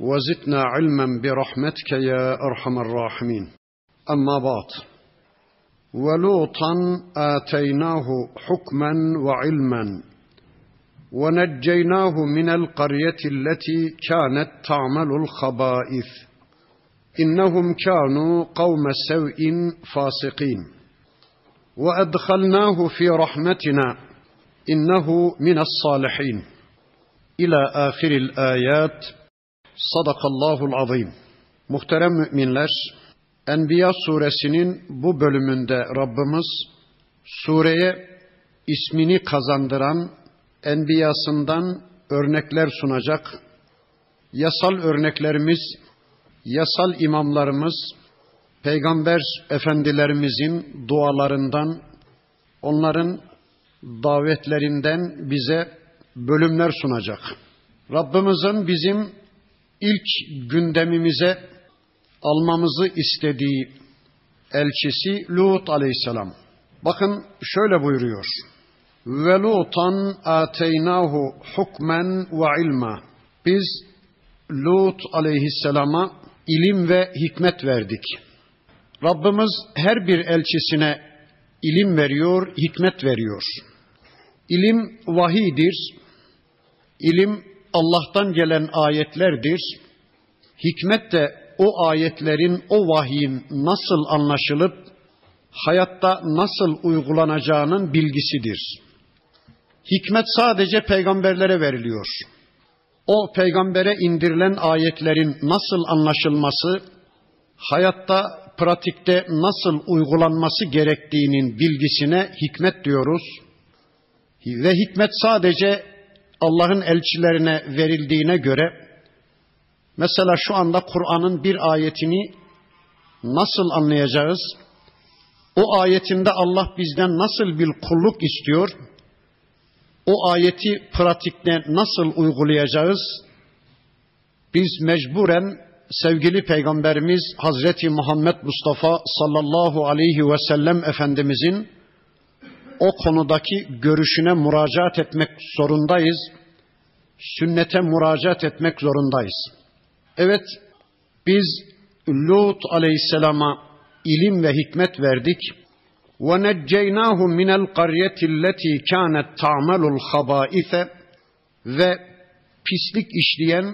وزدنا علما برحمتك يا أرحم الراحمين. أما بعد ولوطا آتيناه حكما وعلما ونجيناه من القرية التي كانت تعمل الخبائث. إنهم كانوا قوم سوء فاسقين. وأدخلناه في رحمتنا إنه من الصالحين. إلى آخر الآيات Sadakallahul azim. Muhterem müminler, Enbiya suresinin bu bölümünde Rabbimiz sureye ismini kazandıran enbiyasından örnekler sunacak. Yasal örneklerimiz, yasal imamlarımız, peygamber efendilerimizin dualarından, onların davetlerinden bize bölümler sunacak. Rabbimizin bizim ilk gündemimize almamızı istediği elçisi Lut aleyhisselam. Bakın şöyle buyuruyor. Ve Lutan ateynahu hukmen ve ilma. Biz Lut aleyhisselama ilim ve hikmet verdik. Rabbimiz her bir elçisine ilim veriyor, hikmet veriyor. İlim vahidir. İlim Allah'tan gelen ayetlerdir. Hikmet de o ayetlerin, o vahyin nasıl anlaşılıp hayatta nasıl uygulanacağının bilgisidir. Hikmet sadece peygamberlere veriliyor. O peygambere indirilen ayetlerin nasıl anlaşılması, hayatta pratikte nasıl uygulanması gerektiğinin bilgisine hikmet diyoruz. Ve hikmet sadece Allah'ın elçilerine verildiğine göre mesela şu anda Kur'an'ın bir ayetini nasıl anlayacağız? O ayetinde Allah bizden nasıl bir kulluk istiyor? O ayeti pratikte nasıl uygulayacağız? Biz mecburen sevgili peygamberimiz Hazreti Muhammed Mustafa sallallahu aleyhi ve sellem efendimizin o konudaki görüşüne müracaat etmek zorundayız. Sünnete müracaat etmek zorundayız. Evet, biz Lut aleyhisselama ilim ve hikmet verdik. وَنَجَّيْنَاهُ مِنَ الْقَرْيَةِ الَّتِي كَانَتْ تَعْمَلُ الْخَبَائِثَ Ve pislik işleyen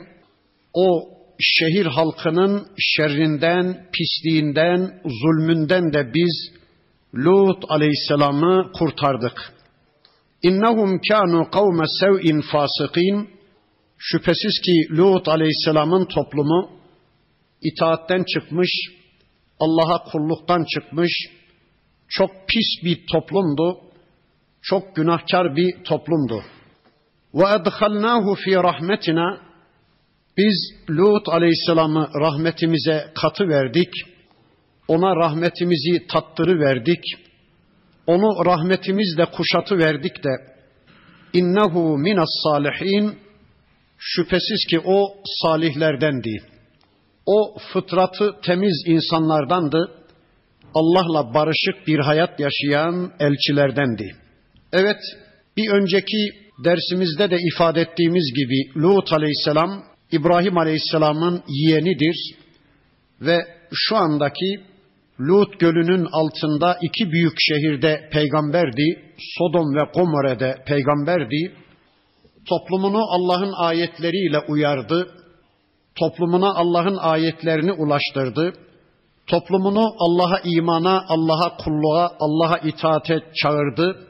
o şehir halkının şerrinden, pisliğinden, zulmünden de biz Lut aleyhisselamı kurtardık. İnnehum kanu kavme sev'in fasikin. Şüphesiz ki Lut aleyhisselamın toplumu itaatten çıkmış, Allah'a kulluktan çıkmış, çok pis bir toplumdu, çok günahkar bir toplumdu. Ve edhalnahu fi rahmetina biz Lut aleyhisselamı rahmetimize katı verdik.'' Ona rahmetimizi tattırı verdik. Onu rahmetimizle kuşatı verdik de innehu minas salihin şüphesiz ki o salihlerdendi. O fıtratı temiz insanlardandı. Allah'la barışık bir hayat yaşayan elçilerdendi. Evet, bir önceki dersimizde de ifade ettiğimiz gibi Lut aleyhisselam İbrahim aleyhisselamın yeğenidir ve şu andaki Lut gölünün altında iki büyük şehirde peygamberdi. Sodom ve Gomore'de peygamberdi. Toplumunu Allah'ın ayetleriyle uyardı. Toplumuna Allah'ın ayetlerini ulaştırdı. Toplumunu Allah'a imana, Allah'a kulluğa, Allah'a itaate çağırdı.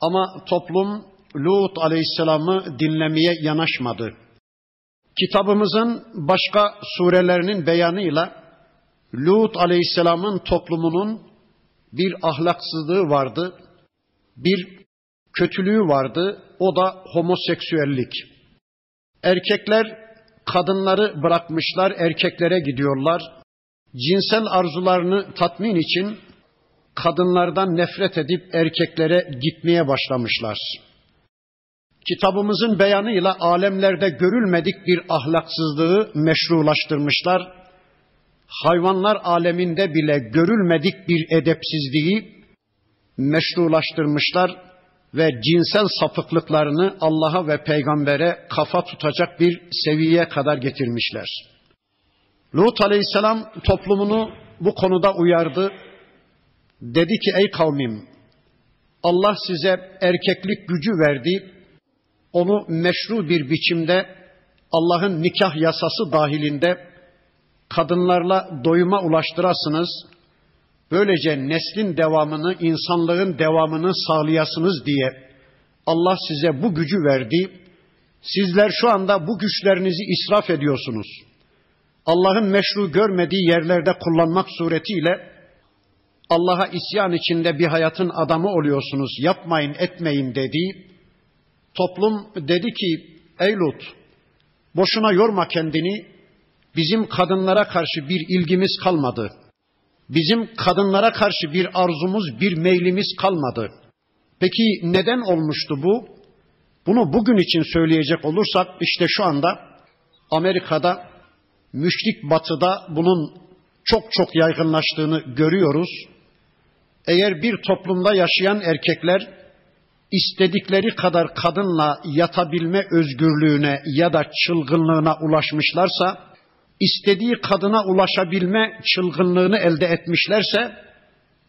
Ama toplum Lut aleyhisselamı dinlemeye yanaşmadı. Kitabımızın başka surelerinin beyanıyla Lut aleyhisselamın toplumunun bir ahlaksızlığı vardı, bir kötülüğü vardı, o da homoseksüellik. Erkekler kadınları bırakmışlar, erkeklere gidiyorlar. Cinsel arzularını tatmin için kadınlardan nefret edip erkeklere gitmeye başlamışlar. Kitabımızın beyanıyla alemlerde görülmedik bir ahlaksızlığı meşrulaştırmışlar. Hayvanlar aleminde bile görülmedik bir edepsizliği meşrulaştırmışlar ve cinsel sapıklıklarını Allah'a ve peygambere kafa tutacak bir seviyeye kadar getirmişler. Lut aleyhisselam toplumunu bu konuda uyardı. Dedi ki ey kavmim Allah size erkeklik gücü verdi. Onu meşru bir biçimde Allah'ın nikah yasası dahilinde kadınlarla doyuma ulaştırasınız. Böylece neslin devamını, insanlığın devamını sağlayasınız diye Allah size bu gücü verdi. Sizler şu anda bu güçlerinizi israf ediyorsunuz. Allah'ın meşru görmediği yerlerde kullanmak suretiyle Allah'a isyan içinde bir hayatın adamı oluyorsunuz. Yapmayın, etmeyin dedi. Toplum dedi ki, ey Lut, boşuna yorma kendini. Bizim kadınlara karşı bir ilgimiz kalmadı. Bizim kadınlara karşı bir arzumuz, bir meylimiz kalmadı. Peki neden olmuştu bu? Bunu bugün için söyleyecek olursak işte şu anda Amerika'da müşrik batıda bunun çok çok yaygınlaştığını görüyoruz. Eğer bir toplumda yaşayan erkekler istedikleri kadar kadınla yatabilme özgürlüğüne ya da çılgınlığına ulaşmışlarsa, istediği kadına ulaşabilme çılgınlığını elde etmişlerse,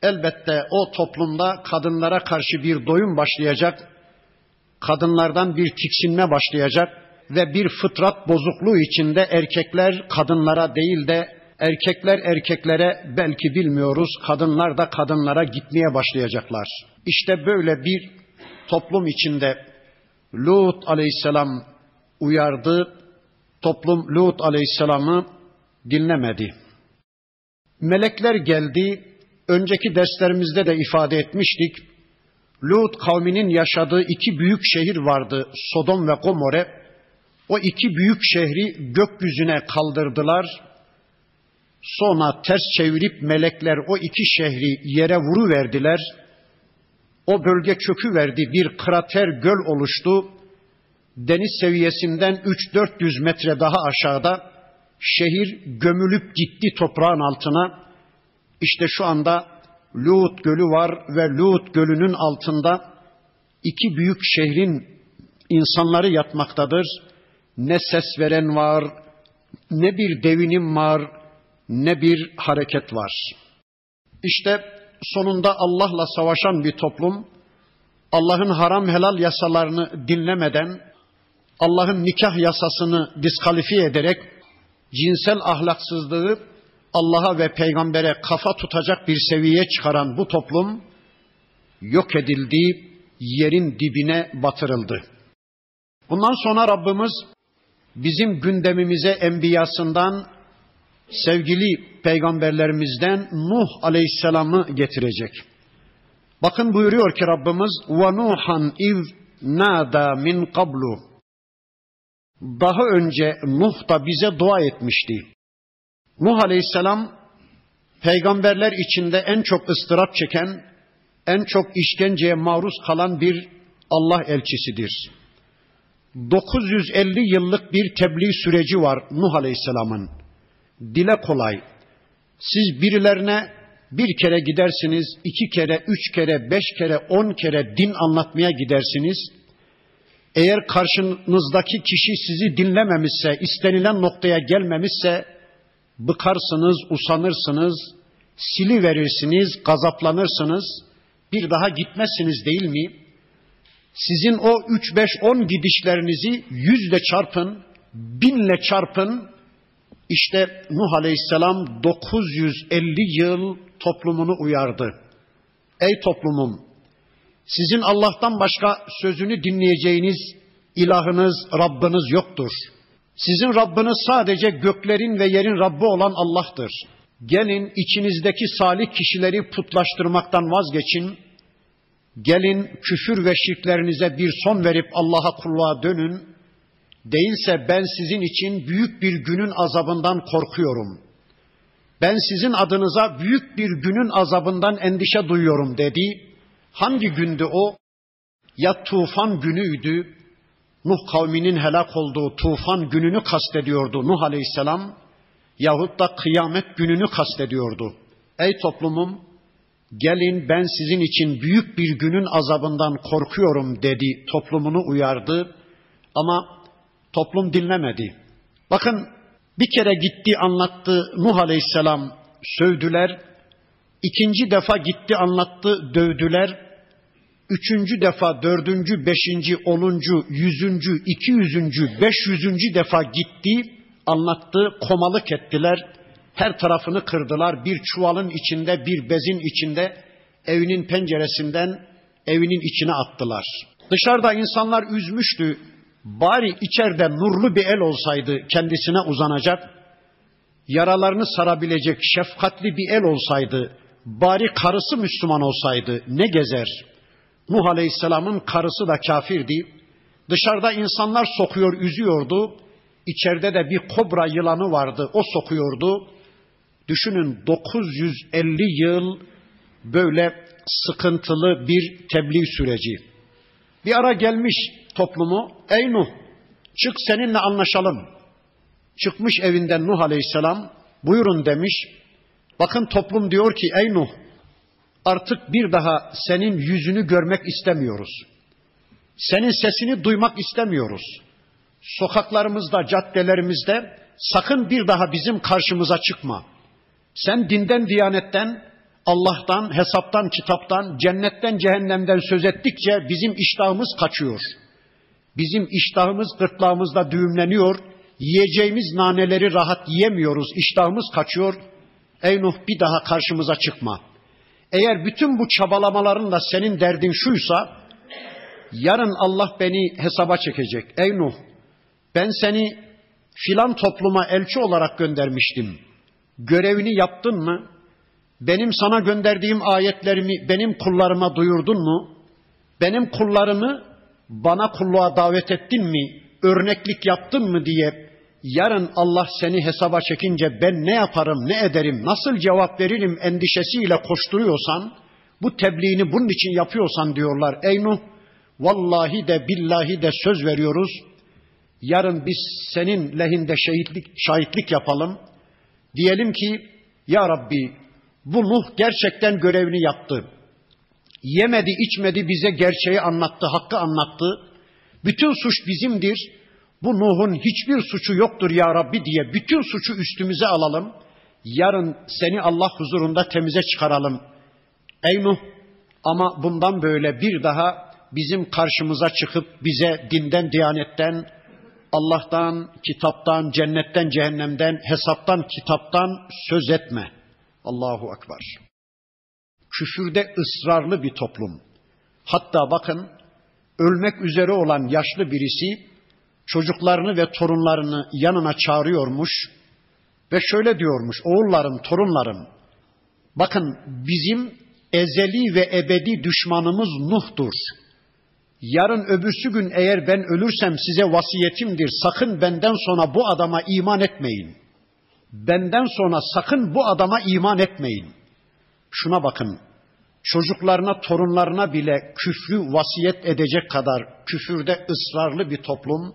elbette o toplumda kadınlara karşı bir doyum başlayacak, kadınlardan bir tiksinme başlayacak ve bir fıtrat bozukluğu içinde erkekler kadınlara değil de erkekler erkeklere belki bilmiyoruz, kadınlar da kadınlara gitmeye başlayacaklar. İşte böyle bir toplum içinde Lut aleyhisselam uyardı, toplum Lut aleyhisselamı dinlemedi. Melekler geldi, önceki derslerimizde de ifade etmiştik. Lut kavminin yaşadığı iki büyük şehir vardı, Sodom ve Gomorre. O iki büyük şehri gökyüzüne kaldırdılar Sonra ters çevirip melekler o iki şehri yere vuru verdiler. O bölge çökü verdi. Bir krater göl oluştu. Deniz seviyesinden 3-400 metre daha aşağıda şehir gömülüp gitti toprağın altına. İşte şu anda Lut Gölü var ve Lut Gölü'nün altında iki büyük şehrin insanları yatmaktadır. Ne ses veren var, ne bir devinim var, ne bir hareket var. İşte sonunda Allah'la savaşan bir toplum, Allah'ın haram helal yasalarını dinlemeden, Allah'ın nikah yasasını diskalifiye ederek, cinsel ahlaksızlığı Allah'a ve peygambere kafa tutacak bir seviyeye çıkaran bu toplum, yok edildi, yerin dibine batırıldı. Bundan sonra Rabbimiz bizim gündemimize enbiyasından sevgili peygamberlerimizden Nuh aleyhisselamı getirecek. Bakın buyuruyor ki Rabbimiz ve Nuhan iz nada min qablu. Daha önce Nuh da bize dua etmişti. Nuh aleyhisselam peygamberler içinde en çok ıstırap çeken, en çok işkenceye maruz kalan bir Allah elçisidir. 950 yıllık bir tebliğ süreci var Nuh aleyhisselamın dile kolay. Siz birilerine bir kere gidersiniz, iki kere, üç kere, beş kere, on kere din anlatmaya gidersiniz. Eğer karşınızdaki kişi sizi dinlememişse, istenilen noktaya gelmemişse, bıkarsınız, usanırsınız, sili verirsiniz, gazaplanırsınız, bir daha gitmezsiniz değil mi? Sizin o üç, beş, on gidişlerinizi yüzle çarpın, binle çarpın, işte Nuh Aleyhisselam 950 yıl toplumunu uyardı. Ey toplumum, sizin Allah'tan başka sözünü dinleyeceğiniz ilahınız, Rabbiniz yoktur. Sizin Rabbiniz sadece göklerin ve yerin Rabbi olan Allah'tır. Gelin içinizdeki salih kişileri putlaştırmaktan vazgeçin. Gelin küfür ve şirklerinize bir son verip Allah'a kulluğa dönün. Değilse ben sizin için büyük bir günün azabından korkuyorum. Ben sizin adınıza büyük bir günün azabından endişe duyuyorum dedi. Hangi gündü o? Ya tufan günüydü, Nuh kavminin helak olduğu tufan gününü kastediyordu Nuh aleyhisselam yahut da kıyamet gününü kastediyordu. Ey toplumum gelin ben sizin için büyük bir günün azabından korkuyorum dedi toplumunu uyardı ama toplum dinlemedi. Bakın bir kere gitti anlattı Nuh aleyhisselam sövdüler. İkinci defa gitti anlattı dövdüler üçüncü defa, dördüncü, beşinci, onuncu, yüzüncü, iki yüzüncü, beş yüzüncü defa gitti, anlattı, komalık ettiler. Her tarafını kırdılar. Bir çuvalın içinde, bir bezin içinde, evinin penceresinden evinin içine attılar. Dışarıda insanlar üzmüştü. Bari içeride nurlu bir el olsaydı kendisine uzanacak, yaralarını sarabilecek şefkatli bir el olsaydı, bari karısı Müslüman olsaydı ne gezer? Nuh Aleyhisselam'ın karısı da kafirdi. Dışarıda insanlar sokuyor, üzüyordu. İçeride de bir kobra yılanı vardı, o sokuyordu. Düşünün 950 yıl böyle sıkıntılı bir tebliğ süreci. Bir ara gelmiş toplumu, ey Nuh çık seninle anlaşalım. Çıkmış evinden Nuh Aleyhisselam, buyurun demiş. Bakın toplum diyor ki ey Nuh Artık bir daha senin yüzünü görmek istemiyoruz. Senin sesini duymak istemiyoruz. Sokaklarımızda, caddelerimizde sakın bir daha bizim karşımıza çıkma. Sen dinden, diyanetten, Allah'tan, hesaptan, kitaptan, cennetten, cehennemden söz ettikçe bizim iştahımız kaçıyor. Bizim iştahımız gırtlağımızda düğümleniyor. Yiyeceğimiz naneleri rahat yiyemiyoruz. İştahımız kaçıyor. Ey Nuh bir daha karşımıza çıkma.'' Eğer bütün bu çabalamalarınla senin derdin şuysa, yarın Allah beni hesaba çekecek. Ey Nuh, ben seni filan topluma elçi olarak göndermiştim. Görevini yaptın mı? Benim sana gönderdiğim ayetlerimi benim kullarıma duyurdun mu? Benim kullarımı bana kulluğa davet ettin mi? Örneklik yaptın mı diye yarın Allah seni hesaba çekince ben ne yaparım, ne ederim, nasıl cevap veririm endişesiyle koşturuyorsan, bu tebliğini bunun için yapıyorsan diyorlar. Ey Nuh, vallahi de billahi de söz veriyoruz. Yarın biz senin lehinde şehitlik, şahitlik yapalım. Diyelim ki, Ya Rabbi, bu Nuh gerçekten görevini yaptı. Yemedi, içmedi, bize gerçeği anlattı, hakkı anlattı. Bütün suç bizimdir bu Nuh'un hiçbir suçu yoktur ya Rabbi diye bütün suçu üstümüze alalım. Yarın seni Allah huzurunda temize çıkaralım. Ey Nuh ama bundan böyle bir daha bizim karşımıza çıkıp bize dinden, diyanetten, Allah'tan, kitaptan, cennetten, cehennemden, hesaptan, kitaptan söz etme. Allahu Ekber. Küfürde ısrarlı bir toplum. Hatta bakın ölmek üzere olan yaşlı birisi çocuklarını ve torunlarını yanına çağırıyormuş ve şöyle diyormuş, oğullarım, torunlarım, bakın bizim ezeli ve ebedi düşmanımız Nuh'tur. Yarın öbürsü gün eğer ben ölürsem size vasiyetimdir, sakın benden sonra bu adama iman etmeyin. Benden sonra sakın bu adama iman etmeyin. Şuna bakın, çocuklarına, torunlarına bile küfrü vasiyet edecek kadar küfürde ısrarlı bir toplum,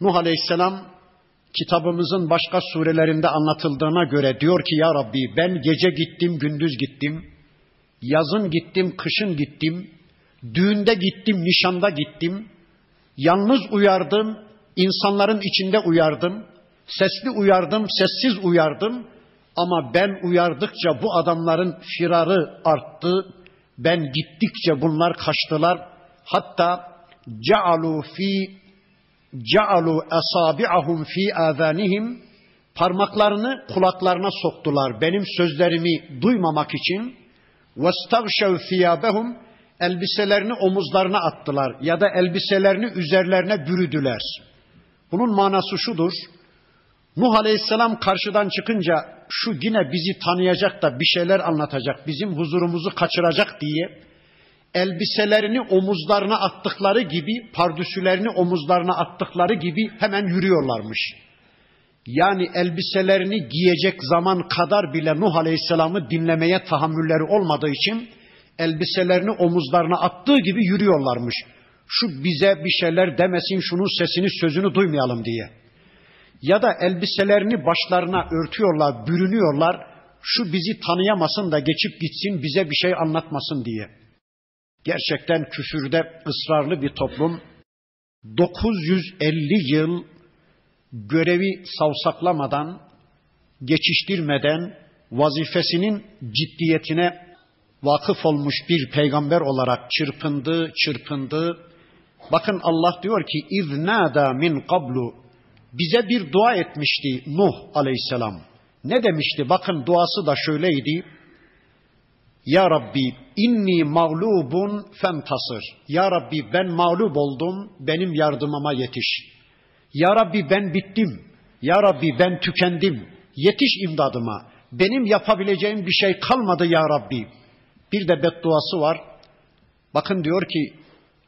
Nuh Aleyhisselam kitabımızın başka surelerinde anlatıldığına göre diyor ki ya Rabbi ben gece gittim, gündüz gittim, yazın gittim, kışın gittim, düğünde gittim, nişanda gittim, yalnız uyardım, insanların içinde uyardım, sesli uyardım, sessiz uyardım ama ben uyardıkça bu adamların firarı arttı, ben gittikçe bunlar kaçtılar, hatta cealu fi cealu asabi'ahum fi azanihim parmaklarını kulaklarına soktular benim sözlerimi duymamak için vestagşev thiyabehum elbiselerini omuzlarına attılar ya da elbiselerini üzerlerine bürüdüler. Bunun manası şudur. Nuh Aleyhisselam karşıdan çıkınca şu yine bizi tanıyacak da bir şeyler anlatacak, bizim huzurumuzu kaçıracak diye elbiselerini omuzlarına attıkları gibi, pardüsülerini omuzlarına attıkları gibi hemen yürüyorlarmış. Yani elbiselerini giyecek zaman kadar bile Nuh Aleyhisselam'ı dinlemeye tahammülleri olmadığı için elbiselerini omuzlarına attığı gibi yürüyorlarmış. Şu bize bir şeyler demesin, şunun sesini, sözünü duymayalım diye. Ya da elbiselerini başlarına örtüyorlar, bürünüyorlar. Şu bizi tanıyamasın da geçip gitsin, bize bir şey anlatmasın diye. Gerçekten küfürde ısrarlı bir toplum. 950 yıl görevi savsaklamadan, geçiştirmeden, vazifesinin ciddiyetine vakıf olmuş bir peygamber olarak çırpındı, çırpındı. Bakın Allah diyor ki iznada min qablu bize bir dua etmişti Nuh aleyhisselam. Ne demişti? Bakın duası da şöyleydi. Ya Rabbi inni mağlubun femtasır. Ya Rabbi ben mağlup oldum, benim yardımıma yetiş. Ya Rabbi ben bittim. Ya Rabbi ben tükendim. Yetiş imdadıma. Benim yapabileceğim bir şey kalmadı ya Rabbi. Bir de bedduası var. Bakın diyor ki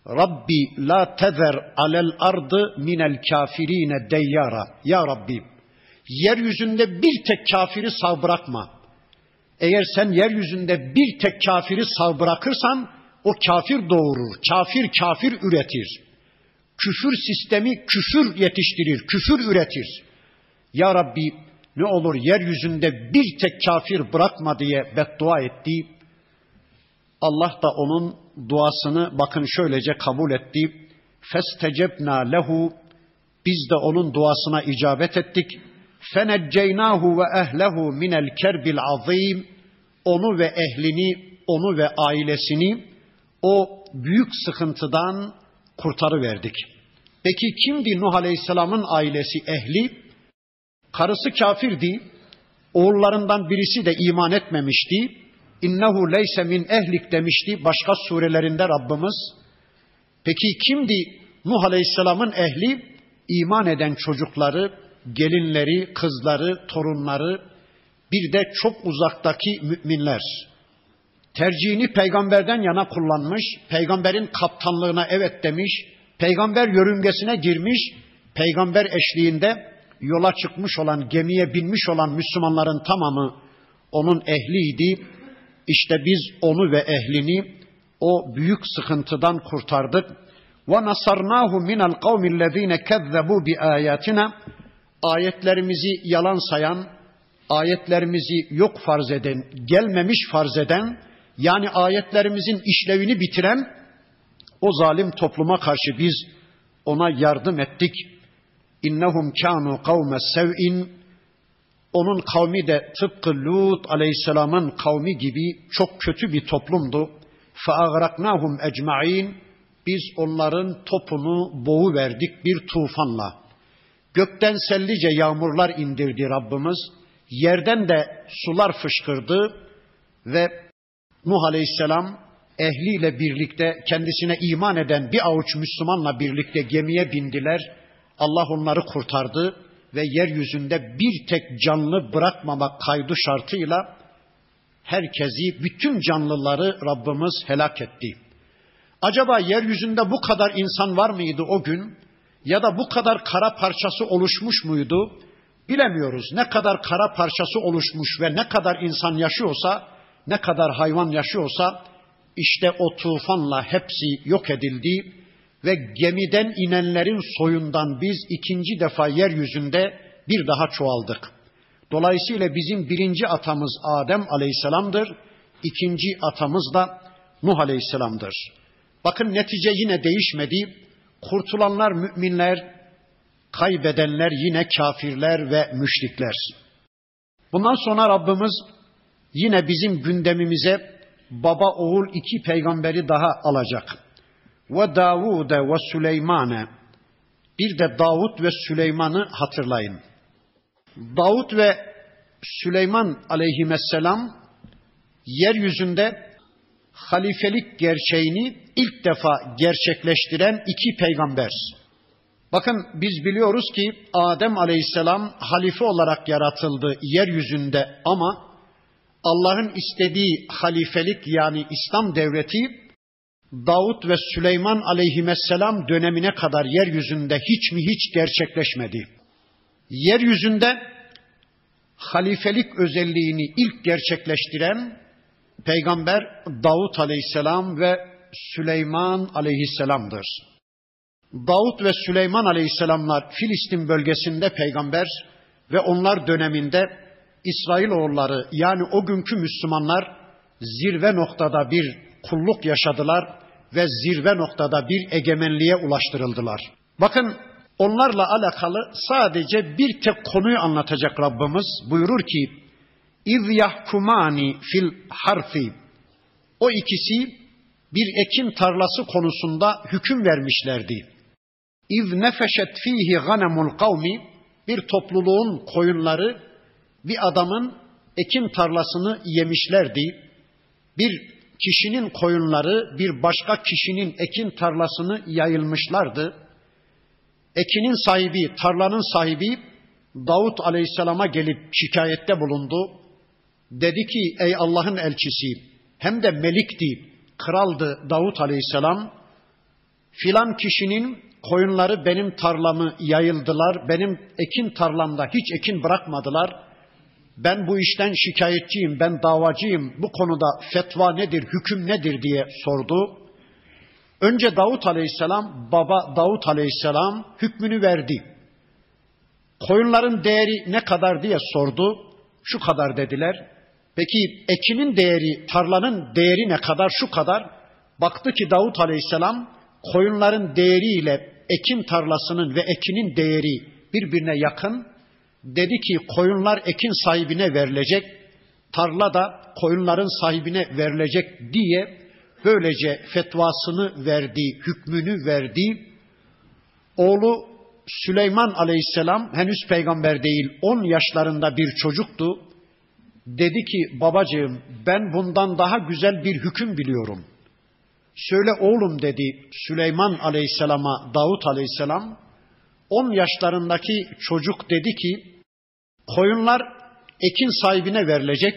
Rabbi la tezer alel ardı minel kafirine deyyara. Ya Rabbi yeryüzünde bir tek kafiri sağ bırakma. Eğer sen yeryüzünde bir tek kafiri sağ bırakırsan o kafir doğurur. Kafir kafir üretir. Küfür sistemi küfür yetiştirir, küfür üretir. Ya Rabbi ne olur yeryüzünde bir tek kafir bırakma diye beddua etti. Allah da onun duasını bakın şöylece kabul etti. Festecebna lehu biz de onun duasına icabet ettik. Fenecceynahu ve ehlehu minel kerbil azim onu ve ehlini, onu ve ailesini o büyük sıkıntıdan kurtarıverdik. Peki kimdi Nuh Aleyhisselam'ın ailesi, ehli? Karısı kafirdi, oğullarından birisi de iman etmemişti. İnnehu leyse min ehlik demişti başka surelerinde Rabbimiz. Peki kimdi Nuh Aleyhisselam'ın ehli? İman eden çocukları, gelinleri, kızları, torunları, bir de çok uzaktaki müminler. Tercihini peygamberden yana kullanmış, peygamberin kaptanlığına evet demiş, peygamber yörüngesine girmiş, peygamber eşliğinde yola çıkmış olan, gemiye binmiş olan Müslümanların tamamı onun ehliydi. İşte biz onu ve ehlini o büyük sıkıntıdan kurtardık. Ve nasarnahu minel kavmillezine kezzebu bi ayatina ayetlerimizi yalan sayan, ayetlerimizi yok farz eden, gelmemiş farz eden, yani ayetlerimizin işlevini bitiren o zalim topluma karşı biz ona yardım ettik. İnnehum kanu kavme sev'in onun kavmi de tıpkı Lut aleyhisselamın kavmi gibi çok kötü bir toplumdu. فَاَغْرَقْنَاهُمْ اَجْمَعِينَ Biz onların topunu boğu verdik bir tufanla. Gökten sellice yağmurlar indirdi Rabbimiz. Yerden de sular fışkırdı ve Nuh Aleyhisselam ehliyle birlikte kendisine iman eden bir avuç Müslümanla birlikte gemiye bindiler. Allah onları kurtardı ve yeryüzünde bir tek canlı bırakmamak kaydı şartıyla herkesi, bütün canlıları Rabbimiz helak etti. Acaba yeryüzünde bu kadar insan var mıydı o gün? Ya da bu kadar kara parçası oluşmuş muydu? Bilemiyoruz. Ne kadar kara parçası oluşmuş ve ne kadar insan yaşıyorsa, ne kadar hayvan yaşıyorsa işte o tufanla hepsi yok edildi ve gemiden inenlerin soyundan biz ikinci defa yeryüzünde bir daha çoğaldık. Dolayısıyla bizim birinci atamız Adem aleyhisselamdır, ikinci atamız da Nuh aleyhisselamdır. Bakın netice yine değişmedi. Kurtulanlar müminler, kaybedenler yine kafirler ve müşrikler. Bundan sonra Rabbimiz yine bizim gündemimize baba oğul iki peygamberi daha alacak. Ve Davude ve Süleymane. Bir de Davut ve Süleyman'ı hatırlayın. Davut ve Süleyman aleyhisselam yeryüzünde halifelik gerçeğini ilk defa gerçekleştiren iki peygamber. Bakın biz biliyoruz ki Adem aleyhisselam halife olarak yaratıldı yeryüzünde ama Allah'ın istediği halifelik yani İslam devleti Davut ve Süleyman aleyhisselam dönemine kadar yeryüzünde hiç mi hiç gerçekleşmedi. Yeryüzünde halifelik özelliğini ilk gerçekleştiren peygamber Davut aleyhisselam ve Süleyman aleyhisselamdır. Davut ve Süleyman aleyhisselamlar Filistin bölgesinde peygamber ve onlar döneminde İsrailoğulları yani o günkü Müslümanlar zirve noktada bir kulluk yaşadılar ve zirve noktada bir egemenliğe ulaştırıldılar. Bakın onlarla alakalı sadece bir tek konuyu anlatacak Rabbimiz buyurur ki İz yahkumani fil harfi o ikisi bir ekin tarlası konusunda hüküm vermişlerdi. İz nefeşet fihi ganemul kavmi bir topluluğun koyunları bir adamın ekin tarlasını yemişlerdi. Bir kişinin koyunları bir başka kişinin ekin tarlasını yayılmışlardı. Ekinin sahibi, tarlanın sahibi Davut Aleyhisselam'a gelip şikayette bulundu. Dedi ki ey Allah'ın elçisi hem de melikti, kraldı Davut Aleyhisselam. Filan kişinin koyunları benim tarlamı yayıldılar. Benim ekin tarlamda hiç ekin bırakmadılar. Ben bu işten şikayetçiyim, ben davacıyım. Bu konuda fetva nedir, hüküm nedir diye sordu. Önce Davut Aleyhisselam, baba Davut Aleyhisselam hükmünü verdi. Koyunların değeri ne kadar diye sordu. Şu kadar dediler. Peki ekinin değeri, tarlanın değeri ne kadar? Şu kadar. Baktı ki Davut Aleyhisselam koyunların değeriyle ekin tarlasının ve ekinin değeri birbirine yakın. Dedi ki koyunlar ekin sahibine verilecek, tarla da koyunların sahibine verilecek diye böylece fetvasını verdi, hükmünü verdi. Oğlu Süleyman aleyhisselam henüz peygamber değil 10 yaşlarında bir çocuktu. Dedi ki babacığım ben bundan daha güzel bir hüküm biliyorum. Söyle oğlum dedi Süleyman aleyhisselama Davut aleyhisselam. 10 yaşlarındaki çocuk dedi ki koyunlar ekin sahibine verilecek.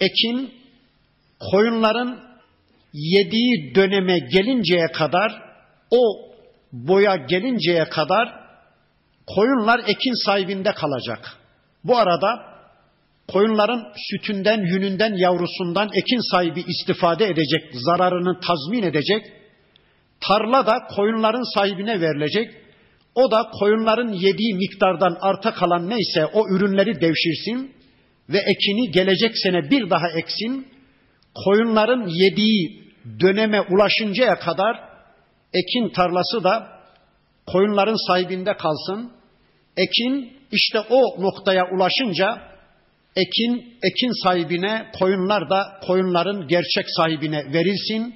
Ekin koyunların yediği döneme gelinceye kadar o boya gelinceye kadar koyunlar ekin sahibinde kalacak. Bu arada koyunların sütünden, yününden, yavrusundan ekin sahibi istifade edecek, zararını tazmin edecek. Tarla da koyunların sahibine verilecek. O da koyunların yediği miktardan arta kalan neyse o ürünleri devşirsin ve ekini gelecek sene bir daha eksin. Koyunların yediği döneme ulaşıncaya kadar ekin tarlası da koyunların sahibinde kalsın. Ekin işte o noktaya ulaşınca ekin ekin sahibine, koyunlar da koyunların gerçek sahibine verilsin.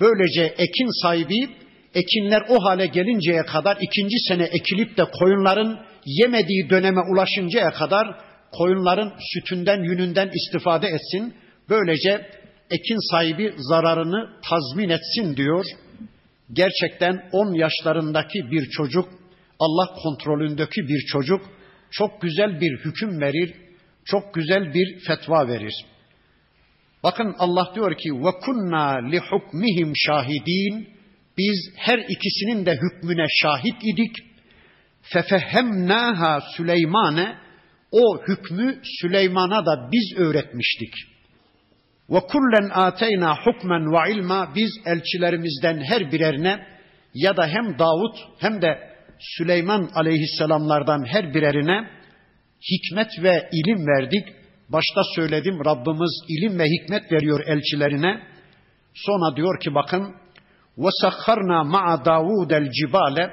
Böylece ekin sahibi ekinler o hale gelinceye kadar ikinci sene ekilip de koyunların yemediği döneme ulaşıncaya kadar koyunların sütünden, yününden istifade etsin. Böylece ekin sahibi zararını tazmin etsin diyor. Gerçekten 10 yaşlarındaki bir çocuk, Allah kontrolündeki bir çocuk çok güzel bir hüküm verir, çok güzel bir fetva verir. Bakın Allah diyor ki ve kunna li hukmihim şahidin biz her ikisinin de hükmüne şahit idik. Fefehemnaha Süleymane o hükmü Süleyman'a da biz öğretmiştik. Ve kullen ateyna hukmen ve ilma biz elçilerimizden her birerine ya da hem Davut hem de Süleyman aleyhisselamlardan her birerine hikmet ve ilim verdik. Başta söyledim Rabbimiz ilim ve hikmet veriyor elçilerine. Sonra diyor ki bakın وَسَخَّرْنَا مَعَ دَاوُودَ الْجِبَالَ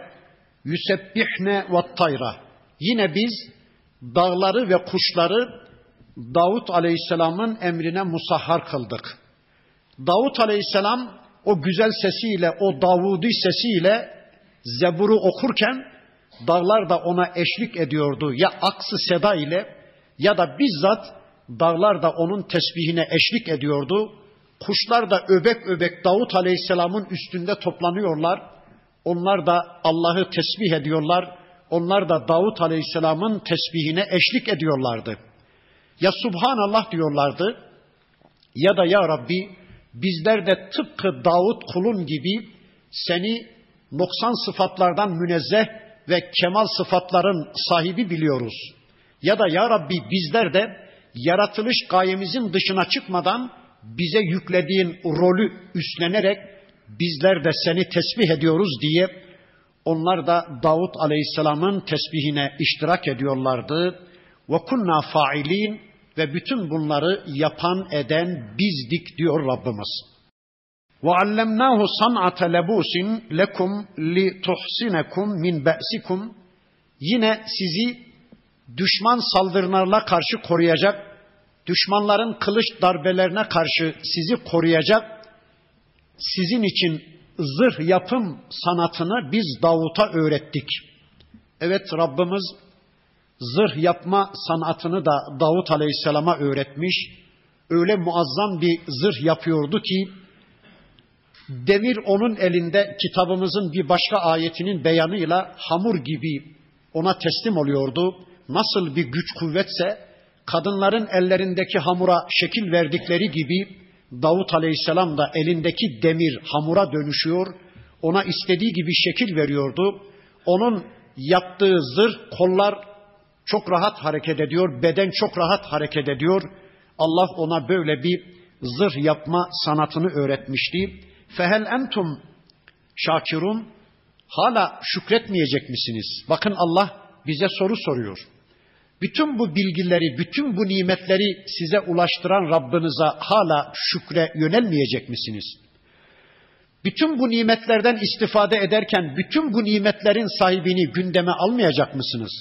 يُسَبِّحْنَ وَالطَّيْرَ Yine biz dağları ve kuşları Davut Aleyhisselam'ın emrine musahhar kıldık. Davut Aleyhisselam o güzel sesiyle, o Davudi sesiyle Zebur'u okurken dağlar da ona eşlik ediyordu. Ya aksı seda ile ya da bizzat dağlar da onun tesbihine eşlik ediyordu. Kuşlar da öbek öbek Davut Aleyhisselam'ın üstünde toplanıyorlar. Onlar da Allah'ı tesbih ediyorlar. Onlar da Davut Aleyhisselam'ın tesbihine eşlik ediyorlardı. Ya Subhanallah diyorlardı ya da Ya Rabbi bizler de tıpkı Davut kulun gibi seni noksan sıfatlardan münezzeh ve kemal sıfatların sahibi biliyoruz. Ya da ya Rabbi bizler de yaratılış gayemizin dışına çıkmadan bize yüklediğin rolü üstlenerek bizler de seni tesbih ediyoruz diye onlar da Davut Aleyhisselam'ın tesbihine iştirak ediyorlardı. Ve kunna failin ve bütün bunları yapan eden bizdik diyor Rabbimiz. San'ate lebusin lekum li tuhsinekum min be'sikum. Yine sizi düşman saldırılarına karşı koruyacak, düşmanların kılıç darbelerine karşı sizi koruyacak, sizin için zırh yapım sanatını biz Davut'a öğrettik. Evet Rabbimiz zırh yapma sanatını da Davut Aleyhisselam'a öğretmiş. Öyle muazzam bir zırh yapıyordu ki demir onun elinde kitabımızın bir başka ayetinin beyanıyla hamur gibi ona teslim oluyordu. Nasıl bir güç kuvvetse kadınların ellerindeki hamura şekil verdikleri gibi Davut Aleyhisselam da elindeki demir hamura dönüşüyor. Ona istediği gibi şekil veriyordu. Onun yaptığı zırh kollar çok rahat hareket ediyor, beden çok rahat hareket ediyor. Allah ona böyle bir zırh yapma sanatını öğretmişti. Fehel entum şakirun hala şükretmeyecek misiniz? Bakın Allah bize soru soruyor. Bütün bu bilgileri, bütün bu nimetleri size ulaştıran Rabbinize hala şükre yönelmeyecek misiniz? Bütün bu nimetlerden istifade ederken bütün bu nimetlerin sahibini gündeme almayacak mısınız?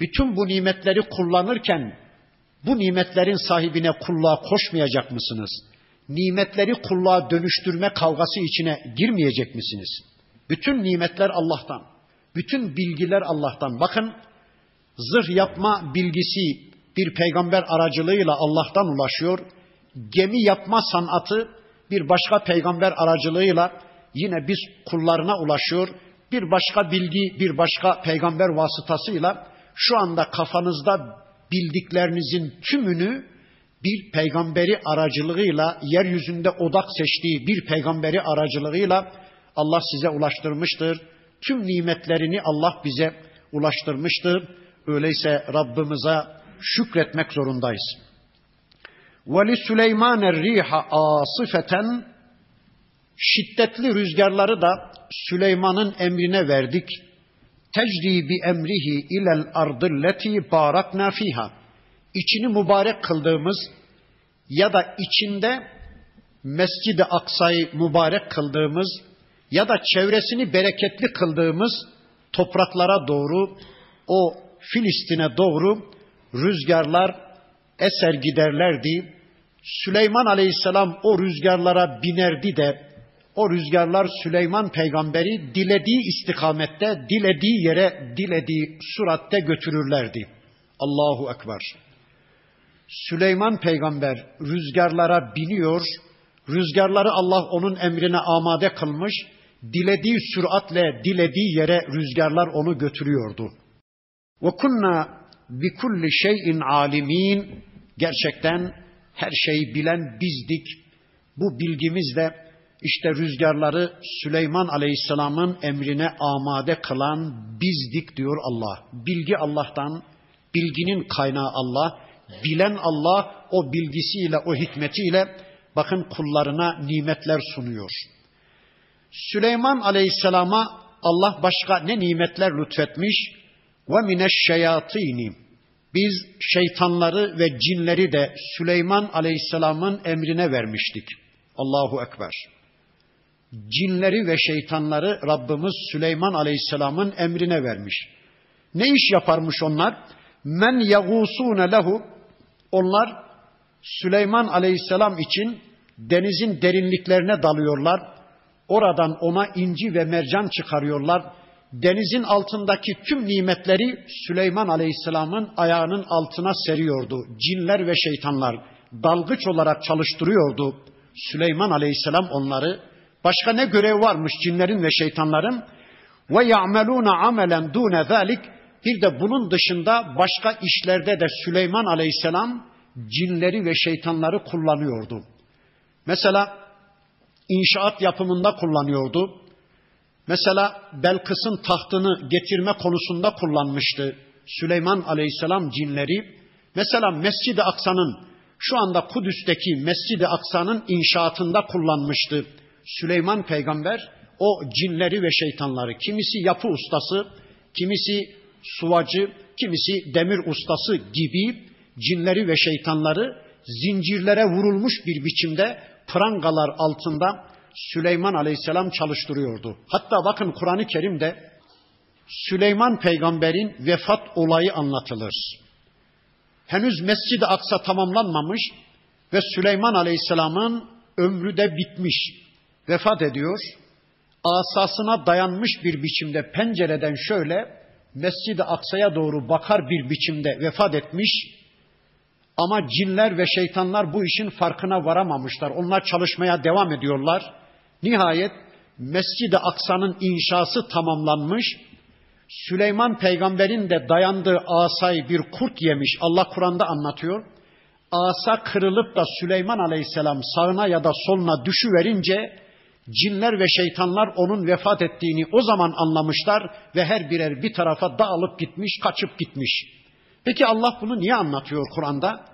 Bütün bu nimetleri kullanırken bu nimetlerin sahibine kulluğa koşmayacak mısınız? Nimetleri kulluğa dönüştürme kavgası içine girmeyecek misiniz? Bütün nimetler Allah'tan. Bütün bilgiler Allah'tan. Bakın zırh yapma bilgisi bir peygamber aracılığıyla Allah'tan ulaşıyor. Gemi yapma sanatı bir başka peygamber aracılığıyla yine biz kullarına ulaşıyor. Bir başka bilgi bir başka peygamber vasıtasıyla şu anda kafanızda bildiklerinizin tümünü bir peygamberi aracılığıyla yeryüzünde odak seçtiği bir peygamberi aracılığıyla Allah size ulaştırmıştır. Tüm nimetlerini Allah bize ulaştırmıştır. Öyleyse Rabbimize şükretmek zorundayız. Ve li Süleyman riha asifeten şiddetli rüzgarları da Süleyman'ın emrine verdik. Tecri bi emrihi ilel ardilleti barakna fiha. İçini mübarek kıldığımız ya da içinde Mescid-i Aksa'yı mübarek kıldığımız ya da çevresini bereketli kıldığımız topraklara doğru o Filistin'e doğru rüzgarlar eser giderlerdi. Süleyman Aleyhisselam o rüzgarlara binerdi de o rüzgarlar Süleyman peygamberi dilediği istikamette, dilediği yere, dilediği suratte götürürlerdi. Allahu Ekber. Süleyman peygamber rüzgarlara biniyor, rüzgarları Allah onun emrine amade kılmış, dilediği süratle, dilediği yere rüzgarlar onu götürüyordu. Ve kunna şeyin alimin gerçekten her şeyi bilen bizdik. Bu bilgimizle işte rüzgarları Süleyman Aleyhisselam'ın emrine amade kılan bizdik diyor Allah. Bilgi Allah'tan, bilginin kaynağı Allah, bilen Allah o bilgisiyle, o hikmetiyle bakın kullarına nimetler sunuyor. Süleyman Aleyhisselam'a Allah başka ne nimetler lütfetmiş? Ve mineşşeyatini. Biz şeytanları ve cinleri de Süleyman Aleyhisselam'ın emrine vermiştik. Allahu Ekber. Cinleri ve şeytanları Rabbimiz Süleyman Aleyhisselam'ın emrine vermiş. Ne iş yaparmış onlar? Men yagusune lehu. Onlar Süleyman Aleyhisselam için denizin derinliklerine dalıyorlar. Oradan ona inci ve mercan çıkarıyorlar denizin altındaki tüm nimetleri Süleyman Aleyhisselam'ın ayağının altına seriyordu. Cinler ve şeytanlar dalgıç olarak çalıştırıyordu Süleyman Aleyhisselam onları. Başka ne görev varmış cinlerin ve şeytanların? Ve ya'meluna amelen dune zalik. Bir de bunun dışında başka işlerde de Süleyman Aleyhisselam cinleri ve şeytanları kullanıyordu. Mesela inşaat yapımında kullanıyordu. Mesela Belkıs'ın tahtını getirme konusunda kullanmıştı Süleyman Aleyhisselam cinleri. Mesela Mescid-i Aksa'nın şu anda Kudüs'teki Mescid-i Aksa'nın inşaatında kullanmıştı Süleyman peygamber o cinleri ve şeytanları. Kimisi yapı ustası, kimisi suvacı, kimisi demir ustası gibi cinleri ve şeytanları zincirlere vurulmuş bir biçimde prangalar altında Süleyman Aleyhisselam çalıştırıyordu. Hatta bakın Kur'an-ı Kerim'de Süleyman peygamberin vefat olayı anlatılır. Henüz Mescid-i Aksa tamamlanmamış ve Süleyman Aleyhisselam'ın ömrü de bitmiş. Vefat ediyor. Asasına dayanmış bir biçimde pencereden şöyle Mescid-i Aksa'ya doğru bakar bir biçimde vefat etmiş. Ama cinler ve şeytanlar bu işin farkına varamamışlar. Onlar çalışmaya devam ediyorlar. Nihayet Mescid-i Aksa'nın inşası tamamlanmış. Süleyman peygamberin de dayandığı asayı bir kurt yemiş. Allah Kur'an'da anlatıyor. Asa kırılıp da Süleyman aleyhisselam sağına ya da soluna düşüverince cinler ve şeytanlar onun vefat ettiğini o zaman anlamışlar ve her birer bir tarafa dağılıp gitmiş, kaçıp gitmiş. Peki Allah bunu niye anlatıyor Kur'an'da?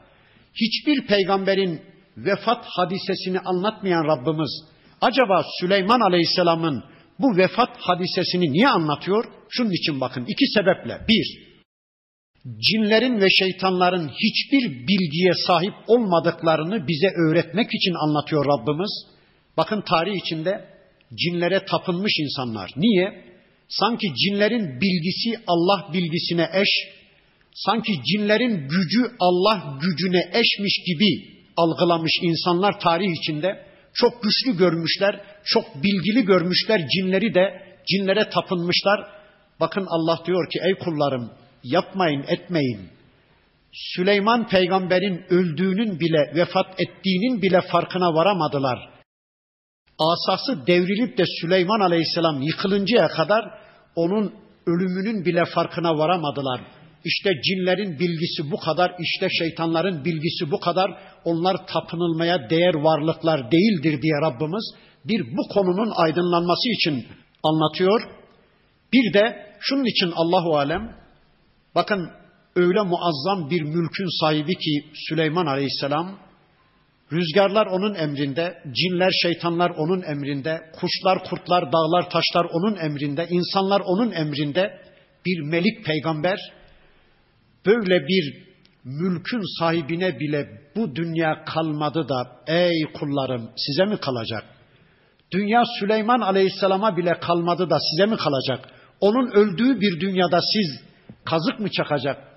Hiçbir peygamberin vefat hadisesini anlatmayan Rabbimiz acaba Süleyman Aleyhisselam'ın bu vefat hadisesini niye anlatıyor? Şunun için bakın iki sebeple. Bir, cinlerin ve şeytanların hiçbir bilgiye sahip olmadıklarını bize öğretmek için anlatıyor Rabbimiz. Bakın tarih içinde cinlere tapınmış insanlar. Niye? Sanki cinlerin bilgisi Allah bilgisine eş, sanki cinlerin gücü Allah gücüne eşmiş gibi algılamış insanlar tarih içinde çok güçlü görmüşler, çok bilgili görmüşler cinleri de cinlere tapınmışlar. Bakın Allah diyor ki ey kullarım yapmayın etmeyin. Süleyman peygamberin öldüğünün bile vefat ettiğinin bile farkına varamadılar. Asası devrilip de Süleyman aleyhisselam yıkılıncaya kadar onun ölümünün bile farkına varamadılar. İşte cinlerin bilgisi bu kadar, işte şeytanların bilgisi bu kadar. Onlar tapınılmaya değer varlıklar değildir diye Rabbimiz bir bu konunun aydınlanması için anlatıyor. Bir de şunun için Allahu alem bakın öyle muazzam bir mülkün sahibi ki Süleyman Aleyhisselam rüzgarlar onun emrinde, cinler, şeytanlar onun emrinde, kuşlar, kurtlar, dağlar, taşlar onun emrinde, insanlar onun emrinde bir melik peygamber böyle bir mülkün sahibine bile bu dünya kalmadı da ey kullarım size mi kalacak? Dünya Süleyman Aleyhisselam'a bile kalmadı da size mi kalacak? Onun öldüğü bir dünyada siz kazık mı çakacak?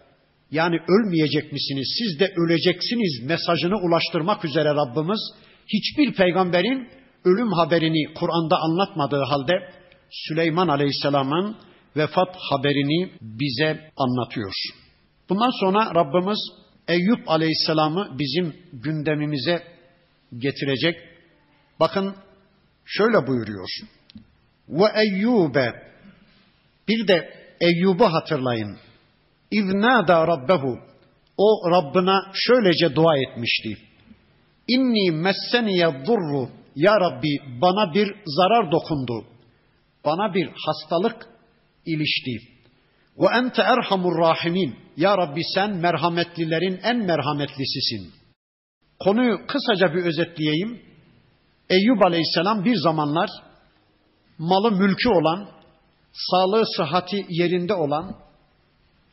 Yani ölmeyecek misiniz? Siz de öleceksiniz mesajını ulaştırmak üzere Rabbimiz hiçbir peygamberin ölüm haberini Kur'an'da anlatmadığı halde Süleyman Aleyhisselam'ın vefat haberini bize anlatıyor. Bundan sonra Rabbimiz Eyüp Aleyhisselam'ı bizim gündemimize getirecek. Bakın şöyle buyuruyor. Ve Eyyube bir de Eyyub'u hatırlayın. İznâdâ rabbehu o Rabbına şöylece dua etmişti. İnni messeniye durru ya Rabbi bana bir zarar dokundu. Bana bir hastalık ilişti. Ve ente erhamur rahimin. Ya Rabbi sen merhametlilerin en merhametlisisin. Konuyu kısaca bir özetleyeyim. Eyyub Aleyhisselam bir zamanlar malı mülkü olan, sağlığı sıhhati yerinde olan,